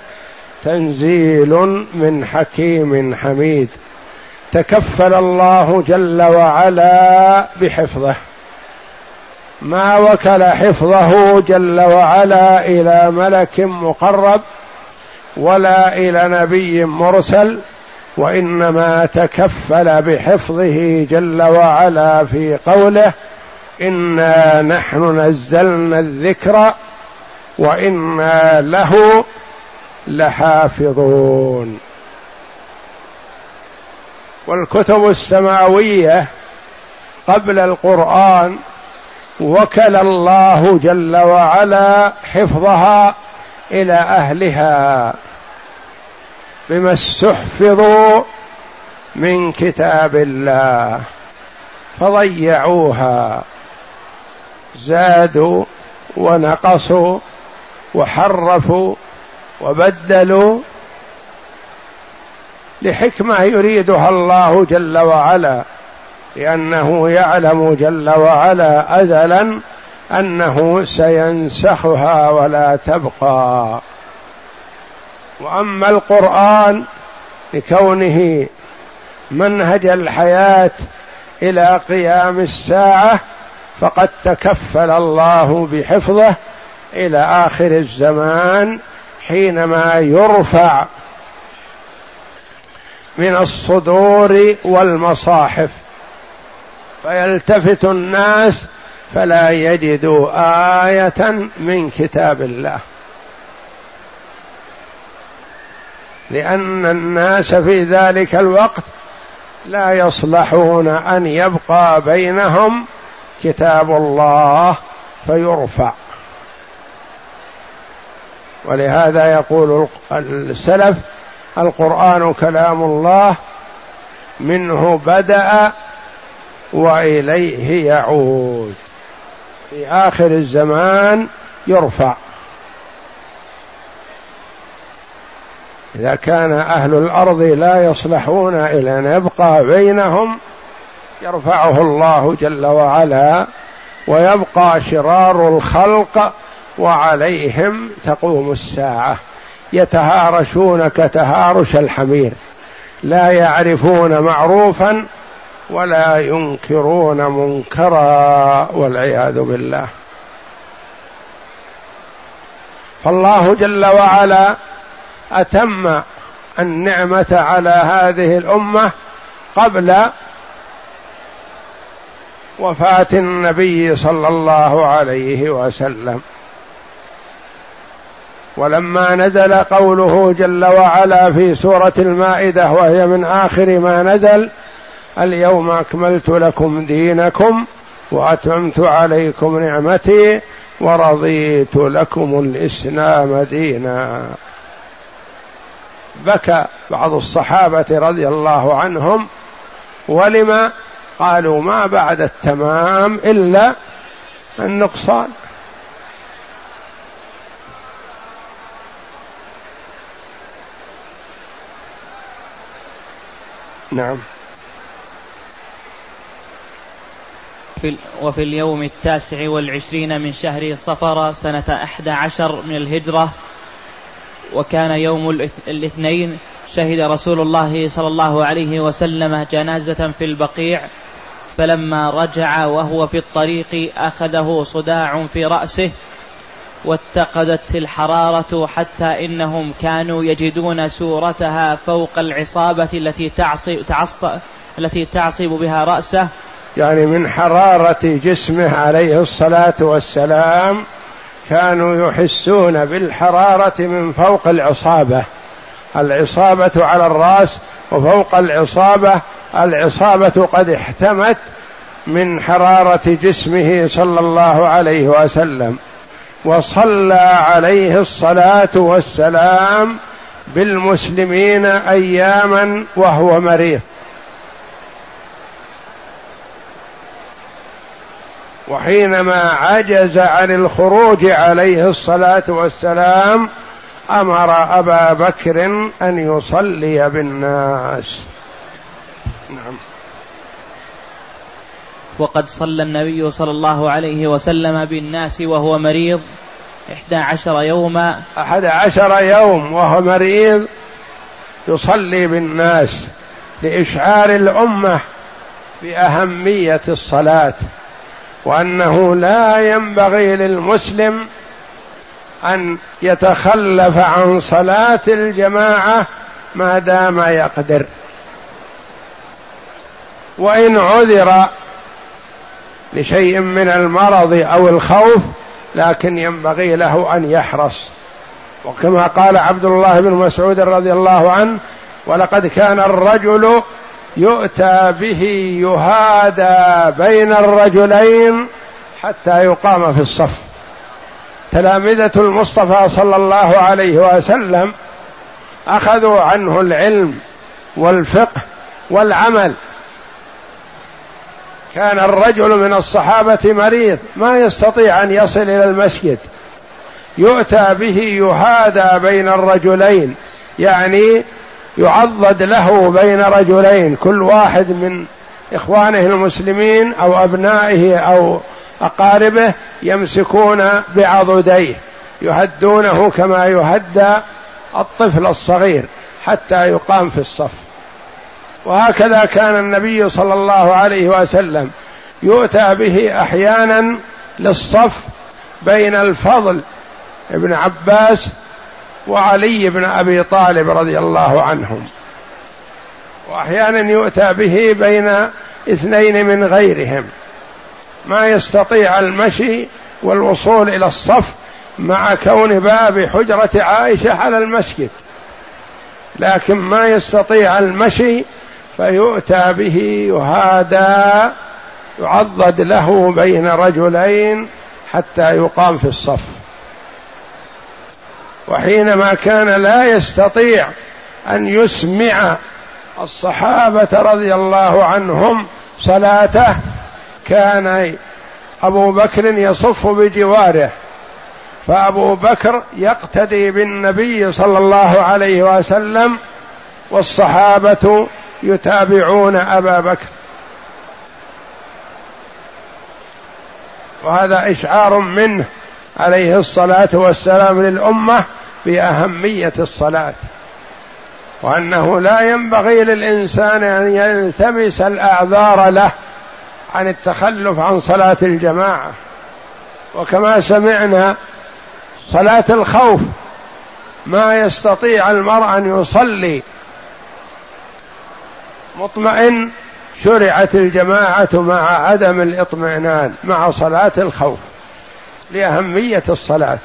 تنزيل من حكيم حميد. تكفل الله جل وعلا بحفظه. ما وكل حفظه جل وعلا إلى ملك مقرب ولا إلى نبي مرسل وإنما تكفل بحفظه جل وعلا في قوله انا نحن نزلنا الذكر وأنا له لحافظون. والكتب السماوية قبل القرآن وكل الله جل وعلا حفظها إلى أهلها. بما استحفظوا من كتاب الله فضيعوها زادوا ونقصوا وحرفوا وبدلوا لحكمة يريدها الله جل وعلا لأنه يعلم جل وعلا ازلا أنه سينسخها ولا تبقى. وأما القرآن لكونه منهج الحياة إلى قيام الساعة فقد تكفل الله بحفظه إلى آخر الزمان حينما يرفع من الصدور والمصاحف. فيلتفت الناس فلا يجدوا آية من كتاب الله. لأن الناس في ذلك الوقت لا يصلحون أن يبقى بينهم كتاب الله فيرفع. ولهذا يقول السلف القرآن كلام الله منه بدأ وإليه يعود. في آخر الزمان يرفع. إذا كان أهل الأرض لا يصلحون إلى أن يبقى بينهم يرفعه الله جل وعلا ويبقى شرار الخلق وعليهم تقوم الساعة. يتهارشون كتهارش الحمير. لا يعرفون معروفا ولا ينكرون منكرا والعياذ بالله. فالله جل وعلا أتم النعمة على هذه الأمة قبل وفاة النبي صلى الله عليه وسلم. ولما نزل قوله جل وعلا في سورة المائدة وهي من آخر ما نزل اليوم أكملت لكم دينكم وأتممت عليكم نعمتي ورضيت لكم الإسلام دينا. بكى بعض الصحابة رضي الله عنهم ولم قالوا ما بعد التمام إلا النقصان. نعم. في وفي اليوم التاسع والعشرين من شهر صفر سنة أحد عشر من الهجرة وكان يوم الاثنين شهد رسول الله صلى الله عليه وسلم جنازة في البقيع فلما رجع وهو في الطريق أخذه صداع في رأسه واتقدت الحرارة حتى إنهم كانوا يجدون سورتها فوق العصابة التي تعصب, تعصب التي تعصب بها رأسه. يعني من حرارة جسمه عليه الصلاة والسلام كانوا يحسون بالحرارة من فوق العصابة. العصابة على الرأس وفوق العصابة. العصابة قد احتمت من حرارة جسمه صلى الله عليه وسلم. وصلى عليه الصلاة والسلام بالمسلمين أياما وهو مريض. وحينما عجز عن الخروج عليه الصلاة والسلام أمر أبا بكر أن يصلي بالناس. نعم. وقد صلى النبي صلى الله عليه وسلم بالناس وهو مريض إحدى عشر يوما. أحد عشر يوم وهو مريض يصلي بالناس لإشعار الأمة بأهمية الصلاة. وأنه لا ينبغي للمسلم أن يتخلف عن صلاة الجماعة ما دام يقدر. وإن عذر لشيء من المرض أو الخوف لكن ينبغي له أن يحرص. وكما قال عبد الله بن مسعود رضي الله عنه ولقد كان الرجل يؤتى به يهادى بين الرجلين حتى يقام في الصف. تلامذة المصطفى صلى الله عليه وسلم أخذوا عنه العلم والفقه والعمل. كان الرجل من الصحابة مريض ما يستطيع أن يصل إلى المسجد. يؤتى به يهادى بين الرجلين يعني يعضد له بين رجلين كل واحد من إخوانه المسلمين أو أبنائه أو أقاربه يمسكون بعضديه يهدونه كما يهدى الطفل الصغير حتى يقام في الصف. وهكذا كان النبي صلى الله عليه وسلم يؤتى به أحيانا للصف بين الفضل ابن عباس وعلي بن أبي طالب رضي الله عنهم. وأحيانا يؤتى به بين اثنين من غيرهم. ما يستطيع المشي والوصول إلى الصف مع كون باب حجرة عائشة على المسجد. لكن ما يستطيع المشي فيؤتى به يهادى يعضد له بين رجلين حتى يقام في الصف. وحينما كان لا يستطيع أن يسمع الصحابة رضي الله عنهم صلاته كان أبو بكر يصف بجواره فأبو بكر يقتدي بالنبي صلى الله عليه وسلم والصحابة يتابعون أبا بكر. وهذا إشعار منه عليه الصلاة والسلام للأمة بأهمية الصلاة. وأنه لا ينبغي للإنسان أن يلتمس الأعذار له عن التخلف عن صلاة الجماعة. وكما سمعنا صلاة الخوف ما يستطيع المرء أن يصلي مطمئن شرعت الجماعة مع عدم الاطمئنان مع صلاة الخوف. لأهمية الصلاة.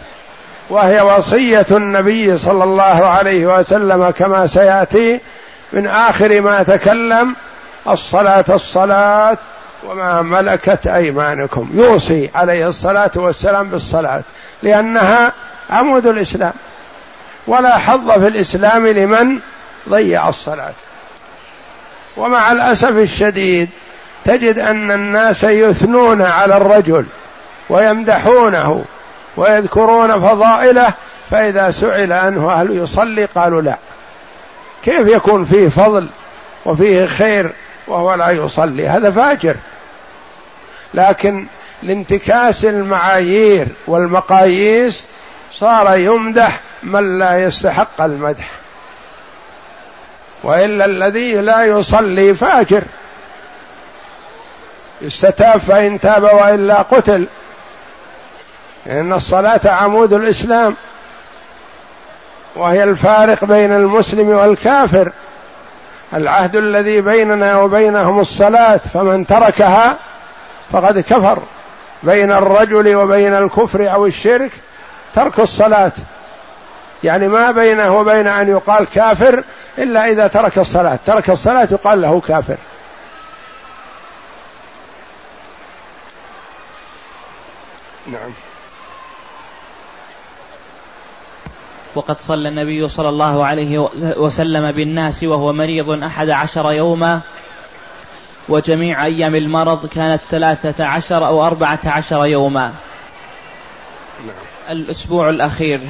وهي وصية النبي صلى الله عليه وسلم كما سيأتي من آخر ما تكلم الصلاة الصلاة وما ملكت أيمانكم. يوصي عليه الصلاة والسلام بالصلاة لأنها عمود الإسلام. ولا حظ في الإسلام لمن ضيع الصلاة. ومع الأسف الشديد تجد أن الناس يثنون على الرجل ويمدحونه ويذكرون فضائله فإذا سئل عنه هل يصلي قالوا لا. كيف يكون فيه فضل وفيه خير وهو لا يصلي؟ هذا فاجر. لكن لانتكاس المعايير والمقاييس صار يمدح من لا يستحق المدح. وإلا الذي لا يصلي فاجر. يستتاب فإن تاب وإلا قتل. لأن الصلاة عمود الإسلام وهي الفارق بين المسلم والكافر. العهد الذي بيننا وبينهم الصلاة فمن تركها فقد كفر. بين الرجل وبين الكفر أو الشرك ترك الصلاة. يعني ما بينه وبين أن يقال كافر إلا إذا ترك الصلاة. ترك الصلاة يقال له كافر. نعم. وقد صلى النبي صلى الله عليه وسلم بالناس وهو مريض أحد عشر يوما وجميع أيام المرض كانت ثلاثة عشر أو أربعة عشر يوما نعم. الأسبوع الأخير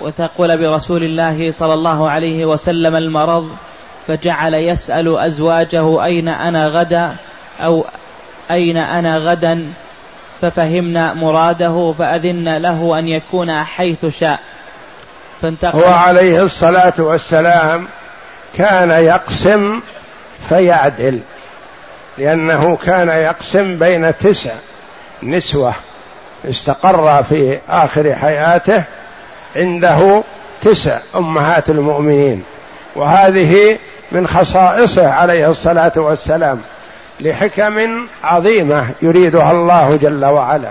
وثقل برسول الله صلى الله عليه وسلم المرض فجعل يسأل أزواجه أين أنا غدا أو أين أنا غدا ففهمنا مراده فأذن له أن يكون حيث شاء. فانتقل. هو عليه الصلاة والسلام كان يقسم فيعدل لأنه كان يقسم بين تسع نسوة استقر في آخر حياته عنده تسع أمهات المؤمنين وهذه من خصائصه عليه الصلاة والسلام. لحكم عظيمة يريدها الله جل وعلا.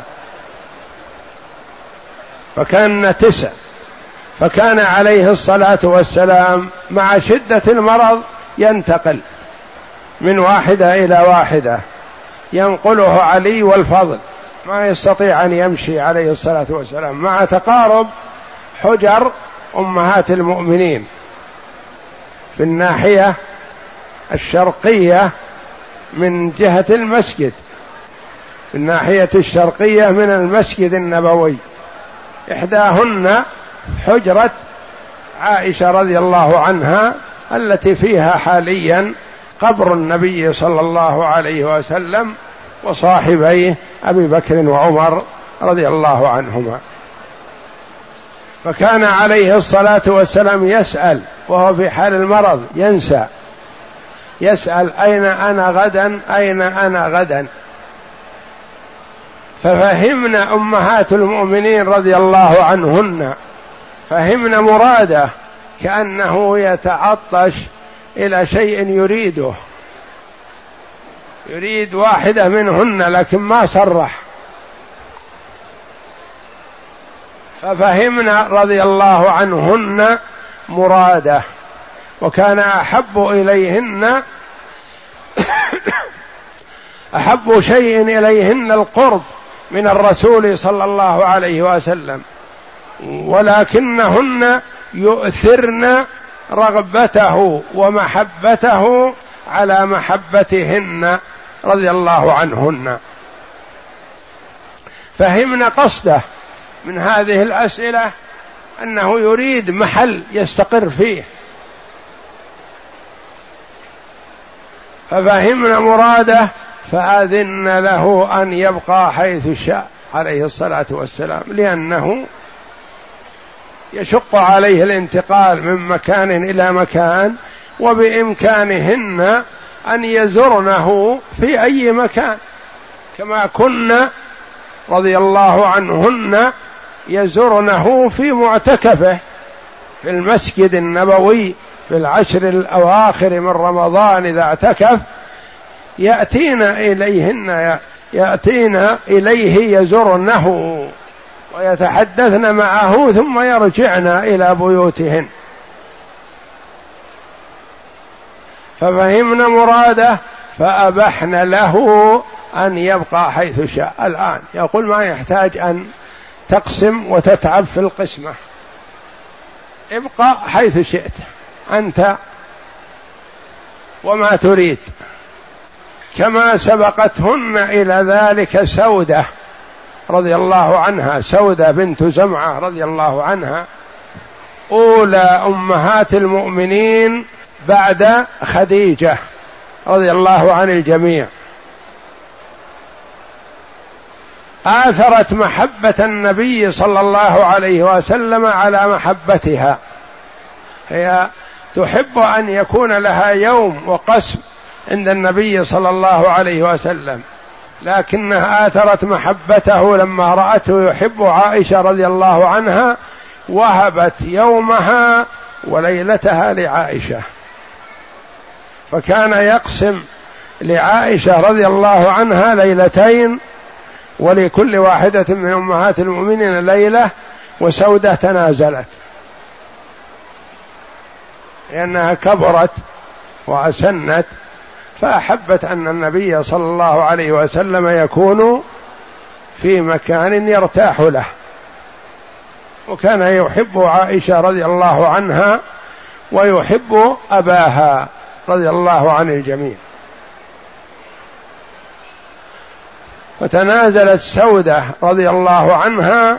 فكان تسع. فكان عليه الصلاة والسلام مع شدة المرض ينتقل من واحدة إلى واحدة. ينقله علي والفضل. ما يستطيع أن يمشي عليه الصلاة والسلام. مع تقارب حجر أمهات المؤمنين. في الناحية الشرقية من جهة المسجد في الناحية الشرقية من المسجد النبوي. إحداهن حجره عائشة رضي الله عنها التي فيها حاليا قبر النبي صلى الله عليه وسلم وصاحبيه أبي بكر وعمر رضي الله عنهما. فكان عليه الصلاة والسلام يسأل وهو في حال المرض ينسى. يسأل أين أنا غدا أين أنا غدا. ففهمنا أمهات المؤمنين رضي الله عنهن. فهمنا مراده كأنه يتعطش إلى شيء يريده. يريد واحدة منهن لكن ما صرح. ففهمنا رضي الله عنهن مراده. وكان أحب إليهن أحب شيء إليهن القرب من الرسول صلى الله عليه وسلم. ولكنهن يؤثرن رغبته ومحبته على محبتهن رضي الله عنهن. فهمنا قصده من هذه الأسئلة أنه يريد محل يستقر فيه. ففهمنا مراده فأذن له أن يبقى حيث شاء عليه الصلاة والسلام لأنه يشق عليه الانتقال من مكان إلى مكان وبإمكانهن أن يزرنه في أي مكان. كما كنا رضي الله عنهن يزرنه في معتكفه في المسجد النبوي. في العشر الأواخر من رمضان إذا اعتكف يأتينا إليهن يأتينا إليه يزرنه ويتحدثن معه ثم يرجعن إلى بيوتهن. ففهمنا مراده فأبحن له أن يبقى حيث شاء الآن. يقول ما يحتاج أن تقسم وتتعب في القسمة. ابقى حيث شئت. أنت وما تريد كما سبقتهن إلى ذلك سودة رضي الله عنها سودة بنت زمعة رضي الله عنها أولى أمهات المؤمنين بعد خديجة رضي الله عن الجميع. آثرت محبة النبي صلى الله عليه وسلم على محبتها هي تحب أن يكون لها يوم وقسم عند النبي صلى الله عليه وسلم. لكنها آثرت محبته لما رأته يحب عائشة رضي الله عنها وهبت يومها وليلتها لعائشة. فكان يقسم لعائشة رضي الله عنها ليلتين ولكل واحدة من أمهات المؤمنين ليلة وسودة تنازلت. لأنها كبرت وأسنت فأحبت أن النبي صلى الله عليه وسلم يكون في مكان يرتاح له. وكان يحب عائشة رضي الله عنها ويحب أباها رضي الله عن الجميع. فتنازلت سودة رضي الله عنها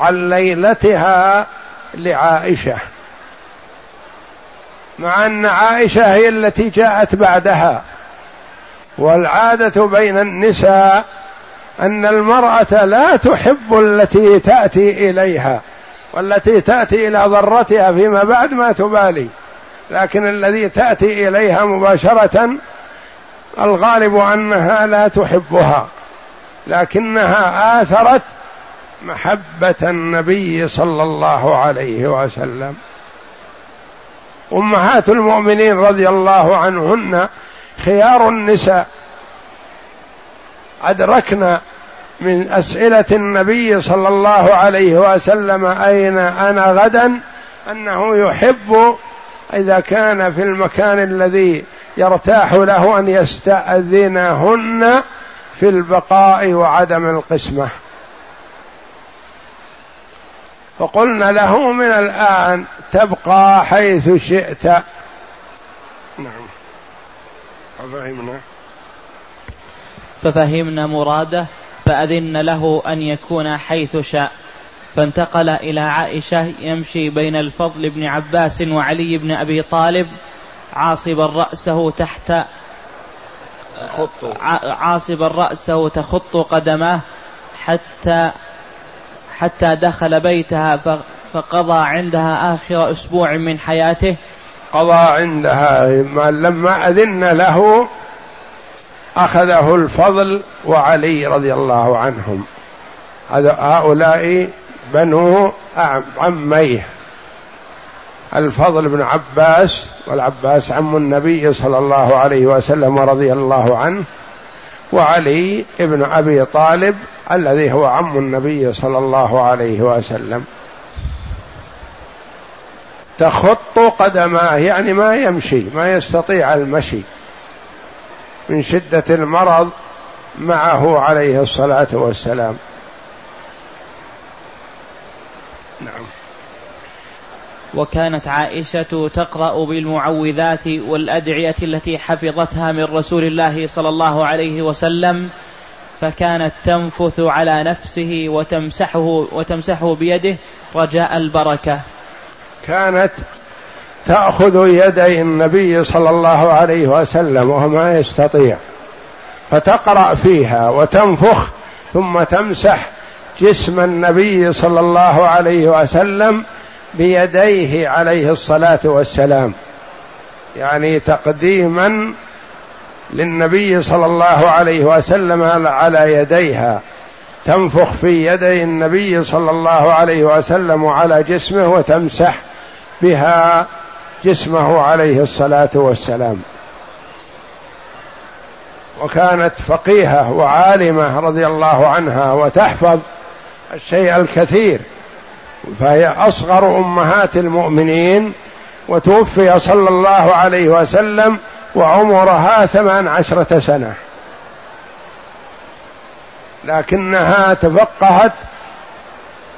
عن ليلتها لعائشة. مع أن عائشة هي التي جاءت بعدها. والعادة بين النساء أن المرأة لا تحب التي تأتي إليها والتي تأتي إلى ضرتها فيما بعد ما تبالي. لكن الذي تأتي إليها مباشرة الغالب أنها لا تحبها. لكنها آثرت محبة النبي صلى الله عليه وسلم. أمهات المؤمنين رضي الله عنهن خيار النساء. ادركنا من أسئلة النبي صلى الله عليه وسلم أين أنا غدا؟ أنه يحب إذا كان في المكان الذي يرتاح له أن يستأذنهن في البقاء وعدم القسمة. فقلنا له من الآن تبقى حيث شئت. نعم. ففهمنا. ففهمنا مراده فأذن له أن يكون حيث شاء. فانتقل إلى عائشة يمشي بين الفضل بن عباس وعلي بن أبي طالب عاصبا رأسه تحت عاصبا رأسه تخط قدماه حتى حتى دخل بيتها فقضى عندها آخر أسبوع من حياته. قضى عندها لما أذن له أخذه الفضل وعلي رضي الله عنهم. هؤلاء بنو عميه. الفضل بن عباس والعباس عم النبي صلى الله عليه وسلم ورضي الله عنه. وعلي ابن أبي طالب الذي هو عم النبي صلى الله عليه وسلم. تخط قدماه يعني ما يمشي ما يستطيع المشي. من شدة المرض معه عليه الصلاة والسلام. نعم. وكانت عائشة تقرأ بالمعوذات والأدعية التي حفظتها من رسول الله صلى الله عليه وسلم فكانت تنفث على نفسه وتمسحه وتمسحه بيده رجاء البركة. كانت تأخذ يدي النبي صلى الله عليه وسلم وهو ما يستطيع فتقرأ فيها وتنفخ ثم تمسح جسم النبي صلى الله عليه وسلم بيديه عليه الصلاة والسلام. يعني تقديما للنبي صلى الله عليه وسلم على يديها. تنفخ في يدي النبي صلى الله عليه وسلم وعلى جسمه وتمسح بها جسمه عليه الصلاة والسلام. وكانت فقيهة وعالمة رضي الله عنها وتحفظ الشيء الكثير. فهي أصغر أمهات المؤمنين وتوفي صلى الله عليه وسلم وعمرها ثمان عشرة سنة لكنها تفقهت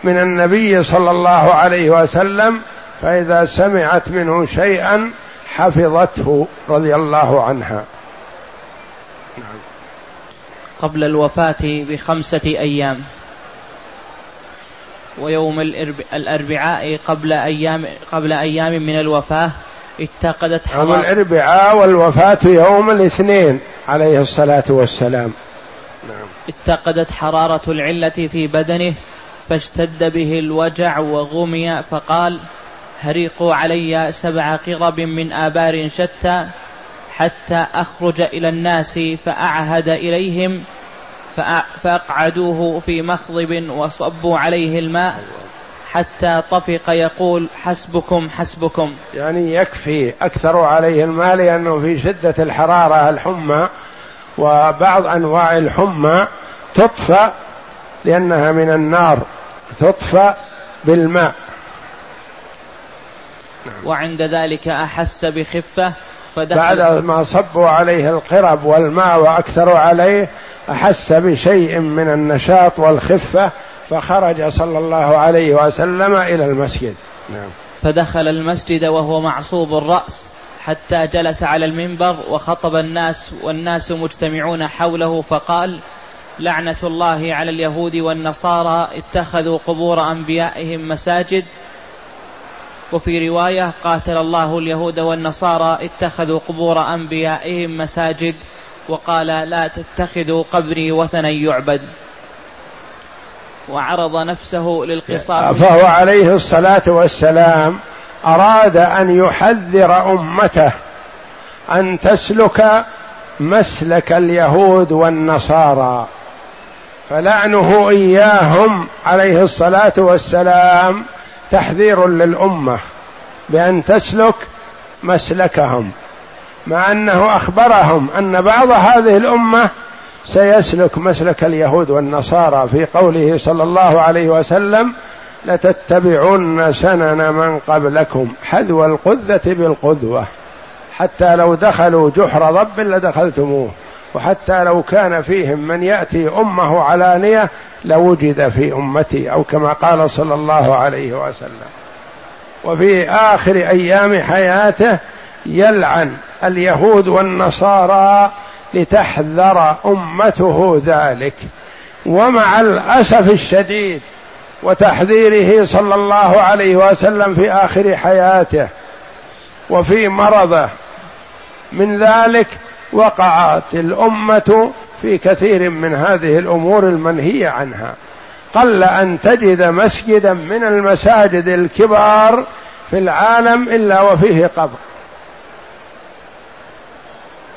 من النبي صلى الله عليه وسلم فإذا سمعت منه شيئا حفظته رضي الله عنها. قبل الوفاة بخمسة أيام ويوم الأربعاء قبل أيام قبل أيام من الوفاة اتقدت يوم الأربعاء والوفاة يوم الاثنين عليه الصلاة والسلام نعم. اتقدت حرارة العلة في بدنه فاشتد به الوجع وغمي فقال هريقوا علي سبع قرب من آبار شتى حتى أخرج إلى الناس فأعهد إليهم فأقعدوه في مخضب وصبوا عليه الماء حتى طفق يقول حسبكم حسبكم. يعني يكفي أكثر عليه الماء لأنه في شدة الحرارة الحمى وبعض أنواع الحمى تطفأ لأنها من النار تطفأ بالماء. وعند ذلك أحس بخفة فدخل بعد ما صبوا عليه القرب والماء وأكثروا عليه أحس بشيء من النشاط والخفة فخرج صلى الله عليه وسلم إلى المسجد. نعم. فدخل المسجد وهو معصوب الرأس حتى جلس على المنبر وخطب الناس والناس مجتمعون حوله فقال لعنة الله على اليهود والنصارى اتخذوا قبور أنبيائهم مساجد وفي رواية قاتل الله اليهود والنصارى اتخذوا قبور أنبيائهم مساجد وقال لا تتخذوا قبري وثنا يعبد. وعرض نفسه للقصاص. فهو عليه الصلاة والسلام أراد أن يحذر أمته أن تسلك مسلك اليهود والنصارى. فلعنه إياهم عليه الصلاة والسلام تحذير للأمة بأن تسلك مسلكهم. مع أنه أخبرهم أن بعض هذه الأمة سيسلك مسلك اليهود والنصارى في قوله صلى الله عليه وسلم لتتبعن سنن من قبلكم حذو القذة بالقذوة حتى لو دخلوا جحر ضب لدخلتموه وحتى لو كان فيهم من يأتي أمه علانية لوجد في أمتي أو كما قال صلى الله عليه وسلم. وفي آخر أيام حياته يلعن اليهود والنصارى لتحذر أمته ذلك. ومع الأسف الشديد وتحذيره صلى الله عليه وسلم في آخر حياته وفي مرضه من ذلك وقعت الأمة في كثير من هذه الأمور المنهية عنها. قل أن تجد مسجدا من المساجد الكبار في العالم إلا وفيه قبر.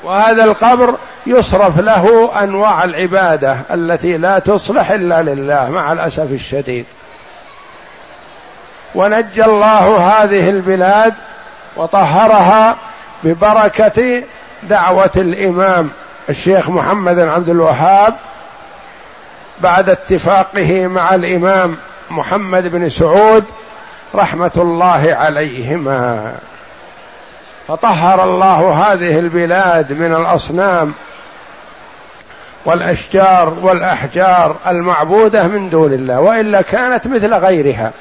وهذا القبر يصرف له أنواع العبادة التي لا تصلح إلا لله مع الأسف الشديد. ونجى الله هذه البلاد وطهرها ببركة دعوة الإمام الشيخ محمد بن عبد الوهاب بعد اتفاقه مع الإمام محمد بن سعود رحمة الله عليهما. فطهر الله هذه البلاد من الأصنام والأشجار والأحجار المعبودة من دون الله وإلا كانت مثل غيرها.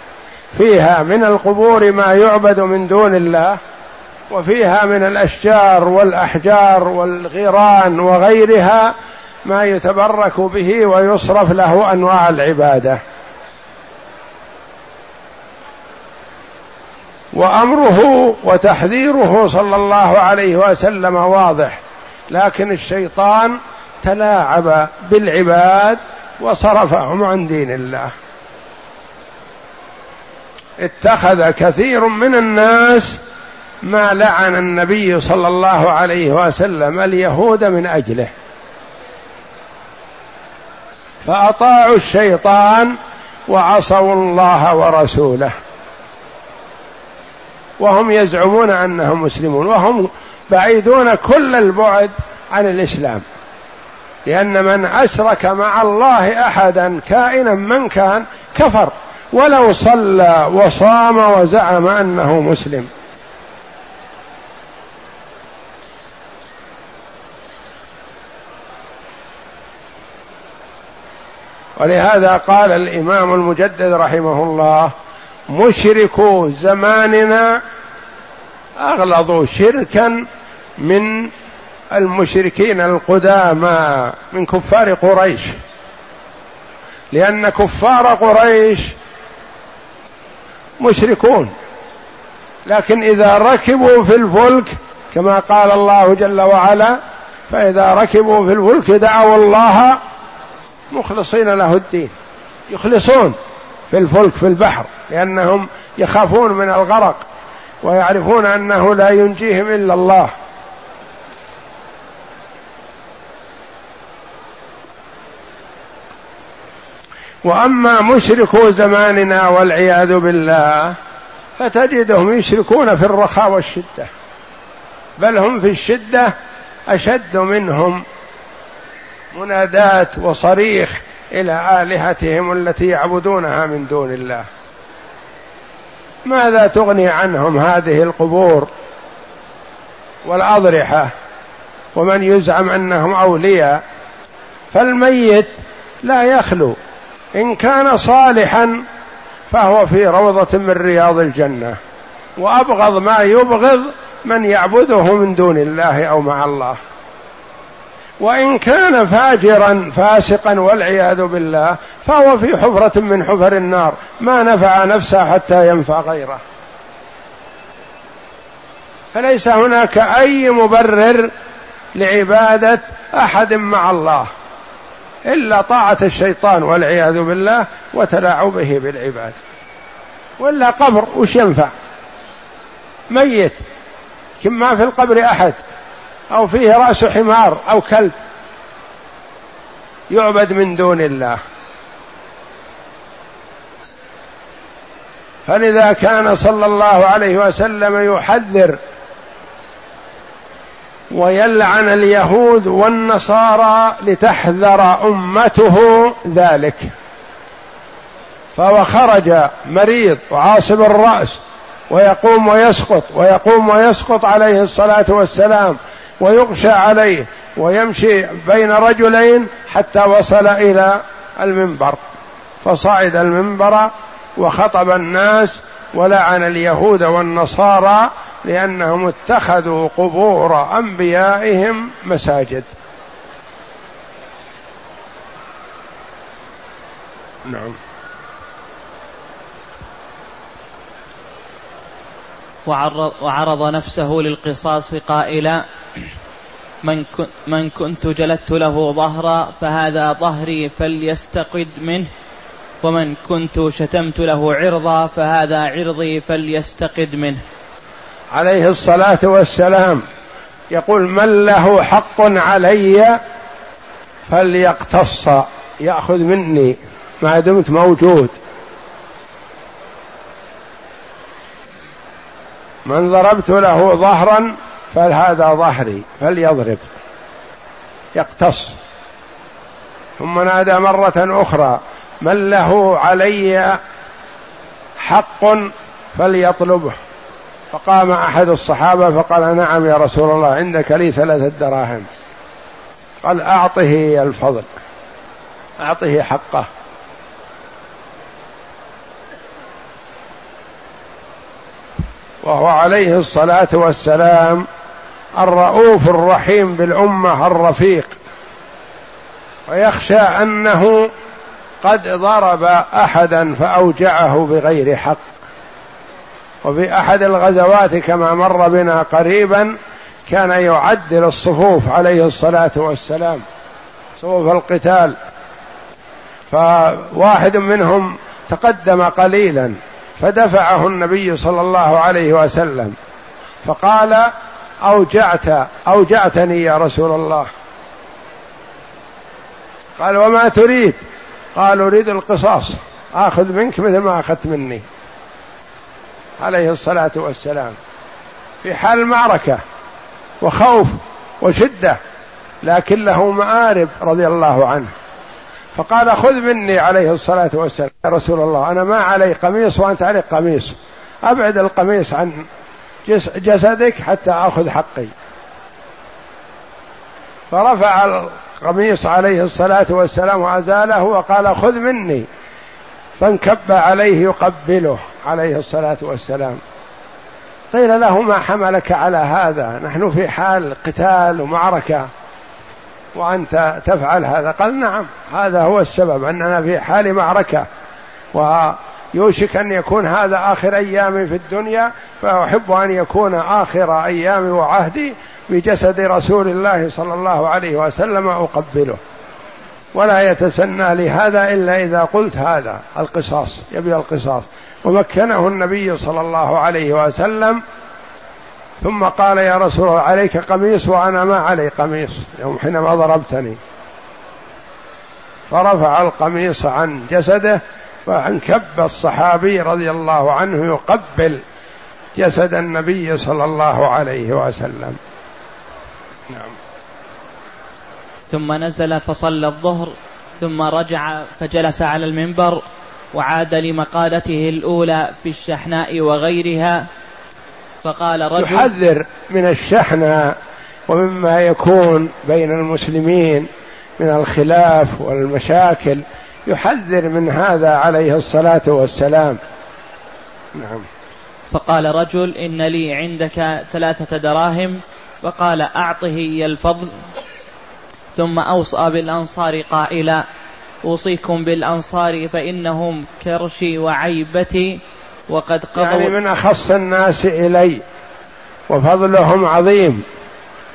فيها من القبور ما يعبد من دون الله وفيها من الأشجار والأحجار والغيران وغيرها ما يتبرك به ويصرف له أنواع العبادة. وأمره وتحذيره صلى الله عليه وسلم واضح. لكن الشيطان تلاعب بالعباد وصرفهم عن دين الله. اتخذ كثير من الناس ما لعن النبي صلى الله عليه وسلم اليهود من أجله. فأطاعوا الشيطان وعصوا الله ورسوله. وهم يزعمون أنهم مسلمون وهم بعيدون كل البعد عن الإسلام. لأن من أشرك مع الله أحدا كائنا من كان كفر ولو صلى وصام وزعم أنه مسلم. ولهذا قال الإمام المجدد رحمه الله مشركو زماننا اغلظوا شركا من المشركين القدامى من كفار قريش. لأن كفار قريش مشركون. لكن إذا ركبوا في الفلك كما قال الله جل وعلا فإذا ركبوا في الفلك دعوا الله مخلصين له الدين يخلصون. في الفلك في البحر لأنهم يخافون من الغرق ويعرفون أنه لا ينجيهم إلا الله. وأما مشركو زماننا والعياذ بالله فتجدهم يشركون في الرخاء والشدة بل هم في الشدة أشد منهم. منادات وصريخ إلى آلهتهم التي يعبدونها من دون الله. ماذا تغني عنهم هذه القبور والأضرحة ومن يزعم أنهم أولياء؟ فالميت لا يخلو. إن كان صالحا فهو في روضة من رياض الجنة. وأبغض ما يبغض من يعبده من دون الله أو مع الله. وإن كان فاجرا فاسقا والعياذ بالله فهو في حفرة من حفر النار. ما نفع نفسه حتى ينفع غيره. فليس هناك أي مبرر لعبادة أحد مع الله إلا طاعة الشيطان والعياذ بالله وتلاعبه بالعباد. ولا قبر وش ينفع؟ ميت. كم ما في القبر أحد. أو فيه رأس حمار أو كلب يعبد من دون الله. فلذا كان صلى الله عليه وسلم يحذر ويلعن اليهود والنصارى لتحذر أمته ذلك. فهو خرج مريض وعاصب الرأس ويقوم ويسقط ويقوم ويسقط عليه الصلاة والسلام ويغشى عليه ويمشي بين رجلين حتى وصل إلى المنبر. فصعد المنبر وخطب الناس ولعن اليهود والنصارى لأنهم اتخذوا قبور أنبيائهم مساجد. نعم. وعرض, وعرض نفسه للقصاص قائلا من, من كنت جلدت له ظهرا فهذا ظهري فليستقد منه. ومن كنت شتمت له عرضا فهذا عرضي فليستقد منه. عليه الصلاة والسلام يقول من له حق علي فليقتص يأخذ مني ما دمت موجود. من ضربت له ظهرا فهذا ظهري؟ فليضرب. يقتص. ثم نادى مرة أخرى من له علي حق فليطلبه. فقام أحد الصحابة فقال نعم يا رسول الله عندك لي ثلاثة دراهم. قال أعطه الفضل أعطه حقه. وهو عليه الصلاة والسلام الرؤوف الرحيم بالأمة الرفيق. ويخشى أنه قد ضرب أحدا فأوجعه بغير حق. وفي أحد الغزوات كما مر بنا قريبا كان يعدل الصفوف عليه الصلاة والسلام صفوف القتال. فواحد منهم تقدم قليلا فدفعه النبي صلى الله عليه وسلم فقال أوجعت أوجعتني يا رسول الله. قال وما تريد؟ قال أريد القصاص. آخذ منك مثل ما أخذت مني. عليه الصلاة والسلام. في حال المعركه وخوف وشدة لكن له مآرب رضي الله عنه. فقال خذ مني عليه الصلاة والسلام. يا رسول الله أنا ما علي قميص وأنت عليك قميص. أبعد القميص عن جسدك حتى أخذ حقي. فرفع القميص عليه الصلاة والسلام وأزاله وقال خذ مني. فانكب عليه يقبله عليه الصلاة والسلام. قيل له ما حملك على هذا؟ نحن في حال قتال ومعركة. وأنت تفعل هذا؟ قال نعم هذا هو السبب أننا في حال معركة. ويوشك أن يكون هذا آخر أيامي في الدنيا فأحب أن يكون آخر أيامي وعهدي بجسد رسول الله صلى الله عليه وسلم أقبله. ولا يتسنى لهذا إلا إذا قلت هذا القصاص يبي القصاص. ومكنه النبي صلى الله عليه وسلم ثم قال يا رسول الله عليك قميص وأنا ما علي قميص يوم حينما ضربتني. فرفع القميص عن جسده فانكب الصحابي رضي الله عنه يقبل جسد النبي صلى الله عليه وسلم. نعم. ثم نزل فصلى الظهر ثم رجع فجلس على المنبر وعاد لمقالته الأولى في الشحناء وغيرها. فقال رجل يحذر من الشحنة ومما يكون بين المسلمين من الخلاف والمشاكل يحذر من هذا عليه الصلاة والسلام. نعم. فقال رجل إن لي عندك ثلاثة دراهم فقال أعطه إيا الفضل. ثم أوصى بالأنصار قائلا أوصيكم بالأنصار فإنهم كرشي وعيبتي وقد قضوا يعني من أخص الناس إلي وفضلهم عظيم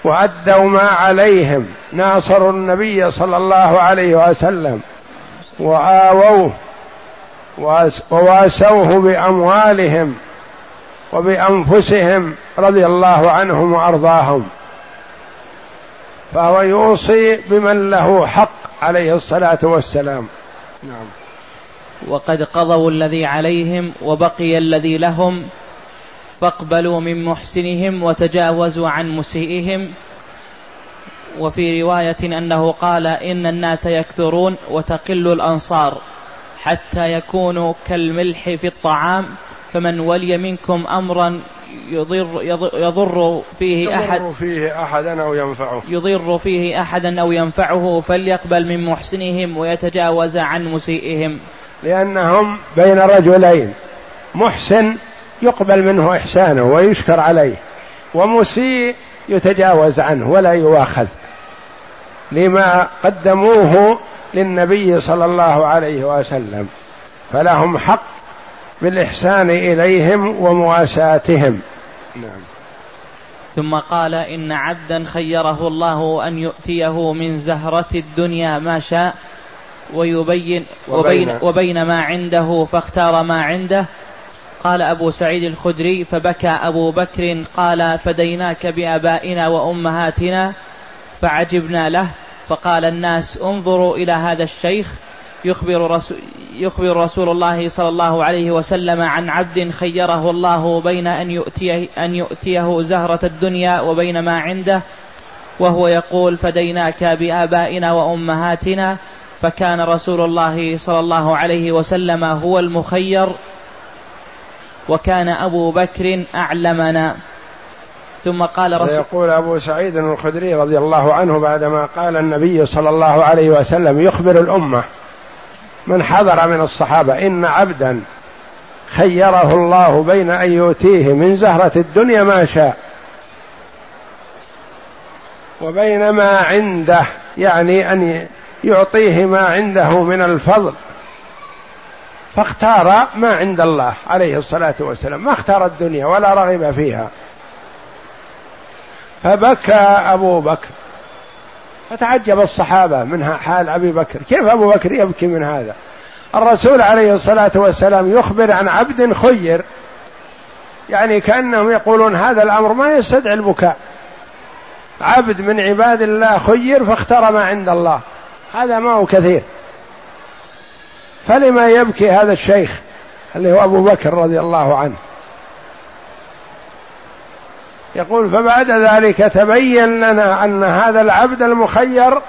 وأدوا ما عليهم. ناصروا النبي صلى الله عليه وسلم. وآووه وواسوه بأموالهم وبأنفسهم رضي الله عنهم وأرضاهم. فهو يوصي بمن له حق عليه الصلاة والسلام. نعم. وقد قضوا الذي عليهم وبقي الذي لهم فاقبلوا من محسنهم وتجاوزوا عن مسيئهم وفي رواية أنه قال إن الناس يكثرون وتقل الأنصار حتى يكونوا كالملح في الطعام فمن ولي منكم أمرا يضر, يضر فيه أحد يضر فيه أحدا أو ينفعه. يضر فيه أحدا أو ينفعه فليقبل من محسنهم ويتجاوز عن مسيئهم. لأنهم بين رجلين محسن يقبل منه إحسانه ويشكر عليه ومسيء يتجاوز عنه ولا يؤاخذ لما قدموه للنبي صلى الله عليه وسلم فلهم حق بالإحسان إليهم ومواساتهم. نعم. ثم قال إن عبدا خيره الله أن يؤتيه من زهرة الدنيا ما شاء ويبين وبين, وبين ما عنده فاختار ما عنده. قال أبو سعيد الخدري فبكى أبو بكر قال فديناك بآبائنا وأمهاتنا. فعجبنا له فقال الناس انظروا إلى هذا الشيخ يخبر رسول, يخبر رسول الله صلى الله عليه وسلم عن عبد خيره الله بين أن يؤتيه, أن يؤتيه زهرة الدنيا وبين ما عنده وهو يقول فديناك بآبائنا وأمهاتنا فكان رسول الله صلى الله عليه وسلم هو المخير وكان أبو بكر أعلمنا. ثم قال رسول يقول أبو سعيد الخدري رضي الله عنه بعدما قال النبي صلى الله عليه وسلم يخبر الأمة من حضر من الصحابة إن عبدا خيره الله بين أن يؤتيه من زهرة الدنيا ما شاء وبين ما عنده يعني أن يعطيه ما عنده من الفضل فاختار ما عند الله عليه الصلاة والسلام ما اختار الدنيا ولا رغب فيها. فبكى أبو بكر. فتعجب الصحابة من حال أبي بكر. كيف أبو بكر يبكي من هذا؟ الرسول عليه الصلاة والسلام يخبر عن عبد خير. يعني كأنهم يقولون هذا الأمر ما يستدعي البكاء. عبد من عباد الله خير فاختار ما عند الله. هذا ما هو كثير. فلما يبكي هذا الشيخ اللي هو أبو بكر رضي الله عنه؟ يقول فبعد ذلك تبين لنا أن هذا العبد المخير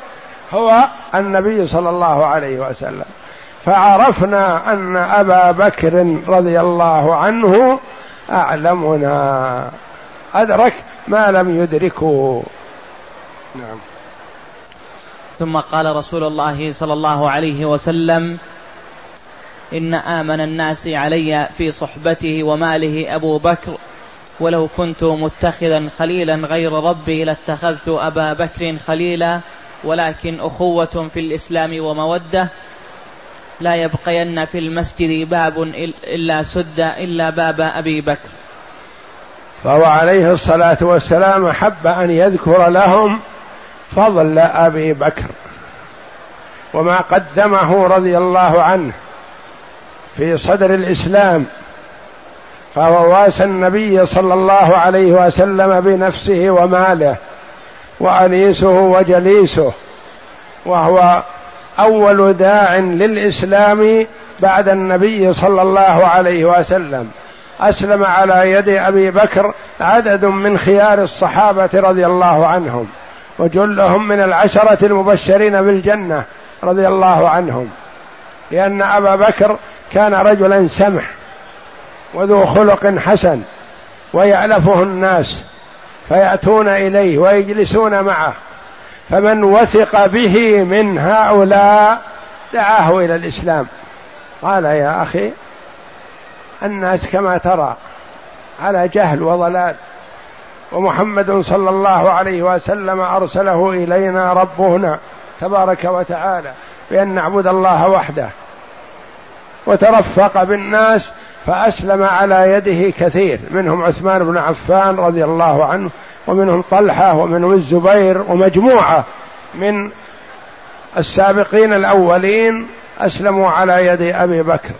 هو النبي صلى الله عليه وسلم. فعرفنا أن أبا بكر رضي الله عنه أعلمنا. أدرك ما لم يدركه. نعم. ثم قال رسول الله صلى الله عليه وسلم إن آمن الناس علي في صحبته وماله أبو بكر ولو كنت متخذا خليلا غير ربي لاتخذت أبا بكر خليلا ولكن أخوة في الإسلام ومودة. لا يبقين في المسجد باب إلا سد إلا باب أبي بكر. فهو عليه الصلاة والسلام أحب أن يذكر لهم فضل أبي بكر. وما قدمه رضي الله عنه في صدر الإسلام فهو واسى النبي صلى الله عليه وسلم بنفسه وماله وأنيسه وجليسه وهو أول داع للإسلام بعد النبي صلى الله عليه وسلم. أسلم على يد أبي بكر عدد من خيار الصحابة رضي الله عنهم وجلهم من العشرة المبشرين بالجنة رضي الله عنهم لأن أبا بكر كان رجلا سمح وذو خلق حسن ويألفه الناس فيأتون إليه ويجلسون معه. فمن وثق به من هؤلاء دعاه إلى الإسلام. قال يا أخي الناس كما ترى على جهل وضلال. ومحمد صلى الله عليه وسلم أرسله إلينا ربنا تبارك وتعالى بأن نعبد الله وحده. وترفق بالناس فأسلم على يده كثير. منهم عثمان بن عفان رضي الله عنه ومنهم طلحة ومنهم الزبير ومجموعة من السابقين الأولين أسلموا على يد أبي بكر.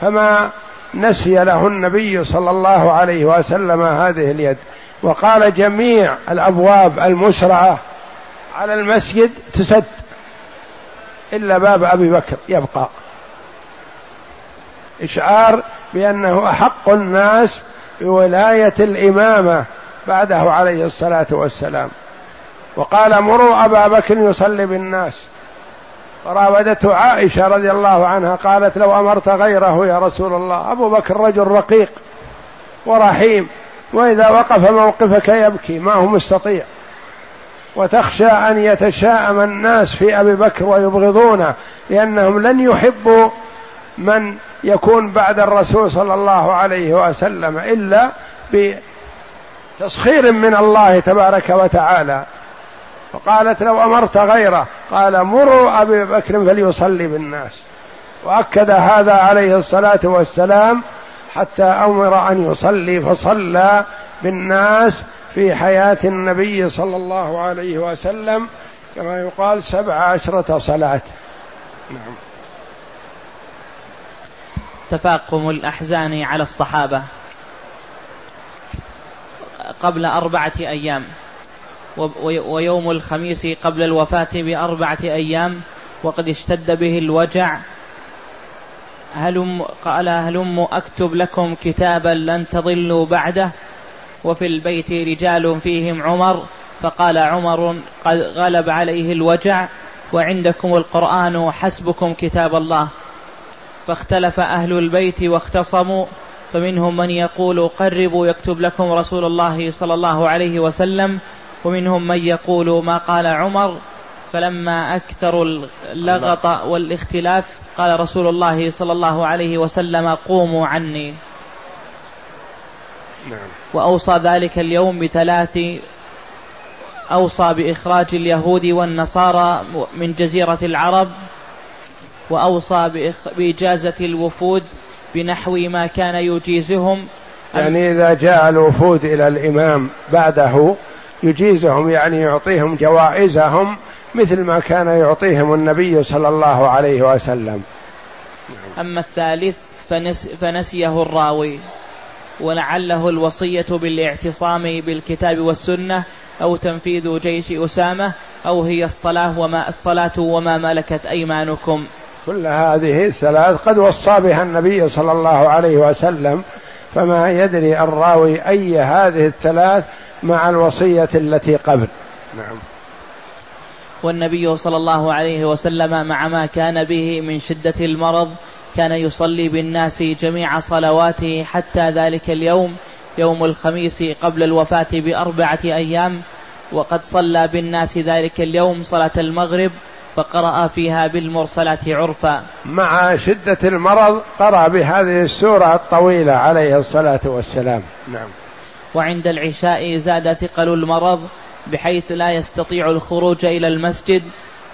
فما نسي له النبي صلى الله عليه وسلم هذه اليد. وقال جميع الأبواب المسرعة على المسجد تسد إلا باب أبي بكر يبقى. إشعار بأنه أحق الناس بولاية الإمامة بعده عليه الصلاة والسلام. وقال مروا أبا بكر يصلي بالناس. فراودته عائشة رضي الله عنها قالت لو أمرت غيره يا رسول الله أبو بكر رجل رقيق ورحيم وإذا وقف موقفك يبكي ما هو مستطيع. وتخشى أن يتشاءم الناس في أبي بكر ويبغضونه لأنهم لن يحبوا من يكون بعد الرسول صلى الله عليه وسلم إلا بتسخير من الله تبارك وتعالى. فقالت لو أمرت غيره قال مروا أبي بكر فليصلي بالناس. وأكد هذا عليه الصلاة والسلام حتى أمر أن يصلي فصلى بالناس في حياة النبي صلى الله عليه وسلم كما يقال سبع عشرة صلاة. نعم. تفاقم الأحزان على الصحابة قبل أربعة أيام ويوم الخميس قبل الوفاة بأربعة أيام وقد اشتد به الوجع. هلم قال هلم أكتب لكم كتابا لن تضلوا بعده؟ وفي البيت رجال فيهم عمر فقال عمر قد غلب عليه الوجع وعندكم القرآن حسبكم كتاب الله. فاختلف أهل البيت واختصموا فمنهم من يقول قربوا يكتب لكم رسول الله صلى الله عليه وسلم ومنهم من يقول ما قال عمر فلما أكثروا اللغط والاختلاف قال رسول الله صلى الله عليه وسلم قوموا عني نعم. وأوصى ذلك اليوم بثلاث أوصى بإخراج اليهود والنصارى من جزيرة العرب وأوصى بإجازة الوفود بنحو ما كان يجيزهم. يعني إذا جاء الوفود إلى الإمام بعده يجيزهم يعني يعطيهم جوائزهم مثل ما كان يعطيهم النبي صلى الله عليه وسلم. أما الثالث فنس فنسيه الراوي ولعله الوصية بالاعتصام بالكتاب والسنة أو تنفيذ جيش أسامة أو هي الصلاة وما الصلاة وما ملكت أيمانكم. كل هذه الثلاث قد وصى بها النبي صلى الله عليه وسلم فما يدري الراوي أي هذه الثلاث مع الوصية التي قبل. نعم. والنبي صلى الله عليه وسلم مع ما كان به من شدة المرض كان يصلي بالناس جميع صلواته حتى ذلك اليوم يوم الخميس قبل الوفاة بأربعة أيام وقد صلى بالناس ذلك اليوم صلاة المغرب فقرأ فيها بالمرسلات عرفا. مع شدة المرض قرأ بهذه السورة الطويلة عليه الصلاة والسلام. نعم. وعند العشاء زاد ثقل المرض بحيث لا يستطيع الخروج إلى المسجد.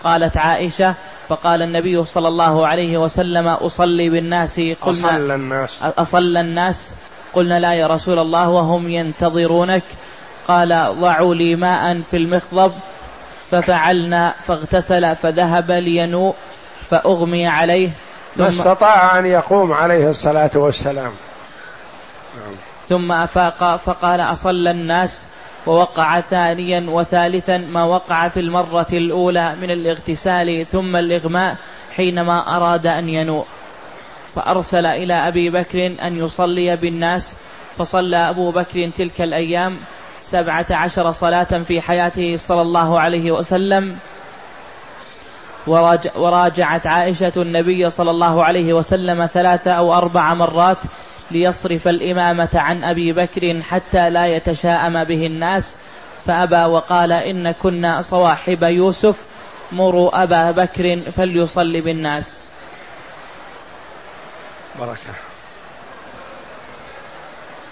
قالت عائشة فقال النبي صلى الله عليه وسلم أصلي بالناس قلنا أصلى الناس. أصلى الناس قلنا لا يا رسول الله وهم ينتظرونك. قال ضعوا لي ماء في المخضب. ففعلنا فاغتسل فذهب لينوء فأغمي عليه ما استطاع أن يقوم عليه الصلاة والسلام. ثم أفاق فقال أصلى الناس ووقع ثانيا وثالثا ما وقع في المرة الأولى من الاغتسال ثم الإغماء حينما أراد أن ينوء فأرسل إلى أبي بكر أن يصلي بالناس فصلى أبو بكر تلك الأيام سبعة عشر صلاة في حياته صلى الله عليه وسلم. وراجعت عائشة النبي صلى الله عليه وسلم ثلاث أو أربع مرات ليصرف الإمامة عن أبي بكر حتى لا يتشاءم به الناس. فأبى وقال إن كنا صواحب يوسف مروا أبا بكر فليصلي بالناس. بركة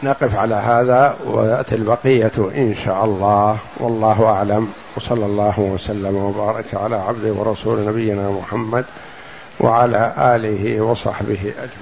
نقف على هذا ويأتي البقية إن شاء الله. والله أعلم. وصلى الله وسلم وبارك على عبده ورسول نبينا محمد وعلى آله وصحبه أجمعين.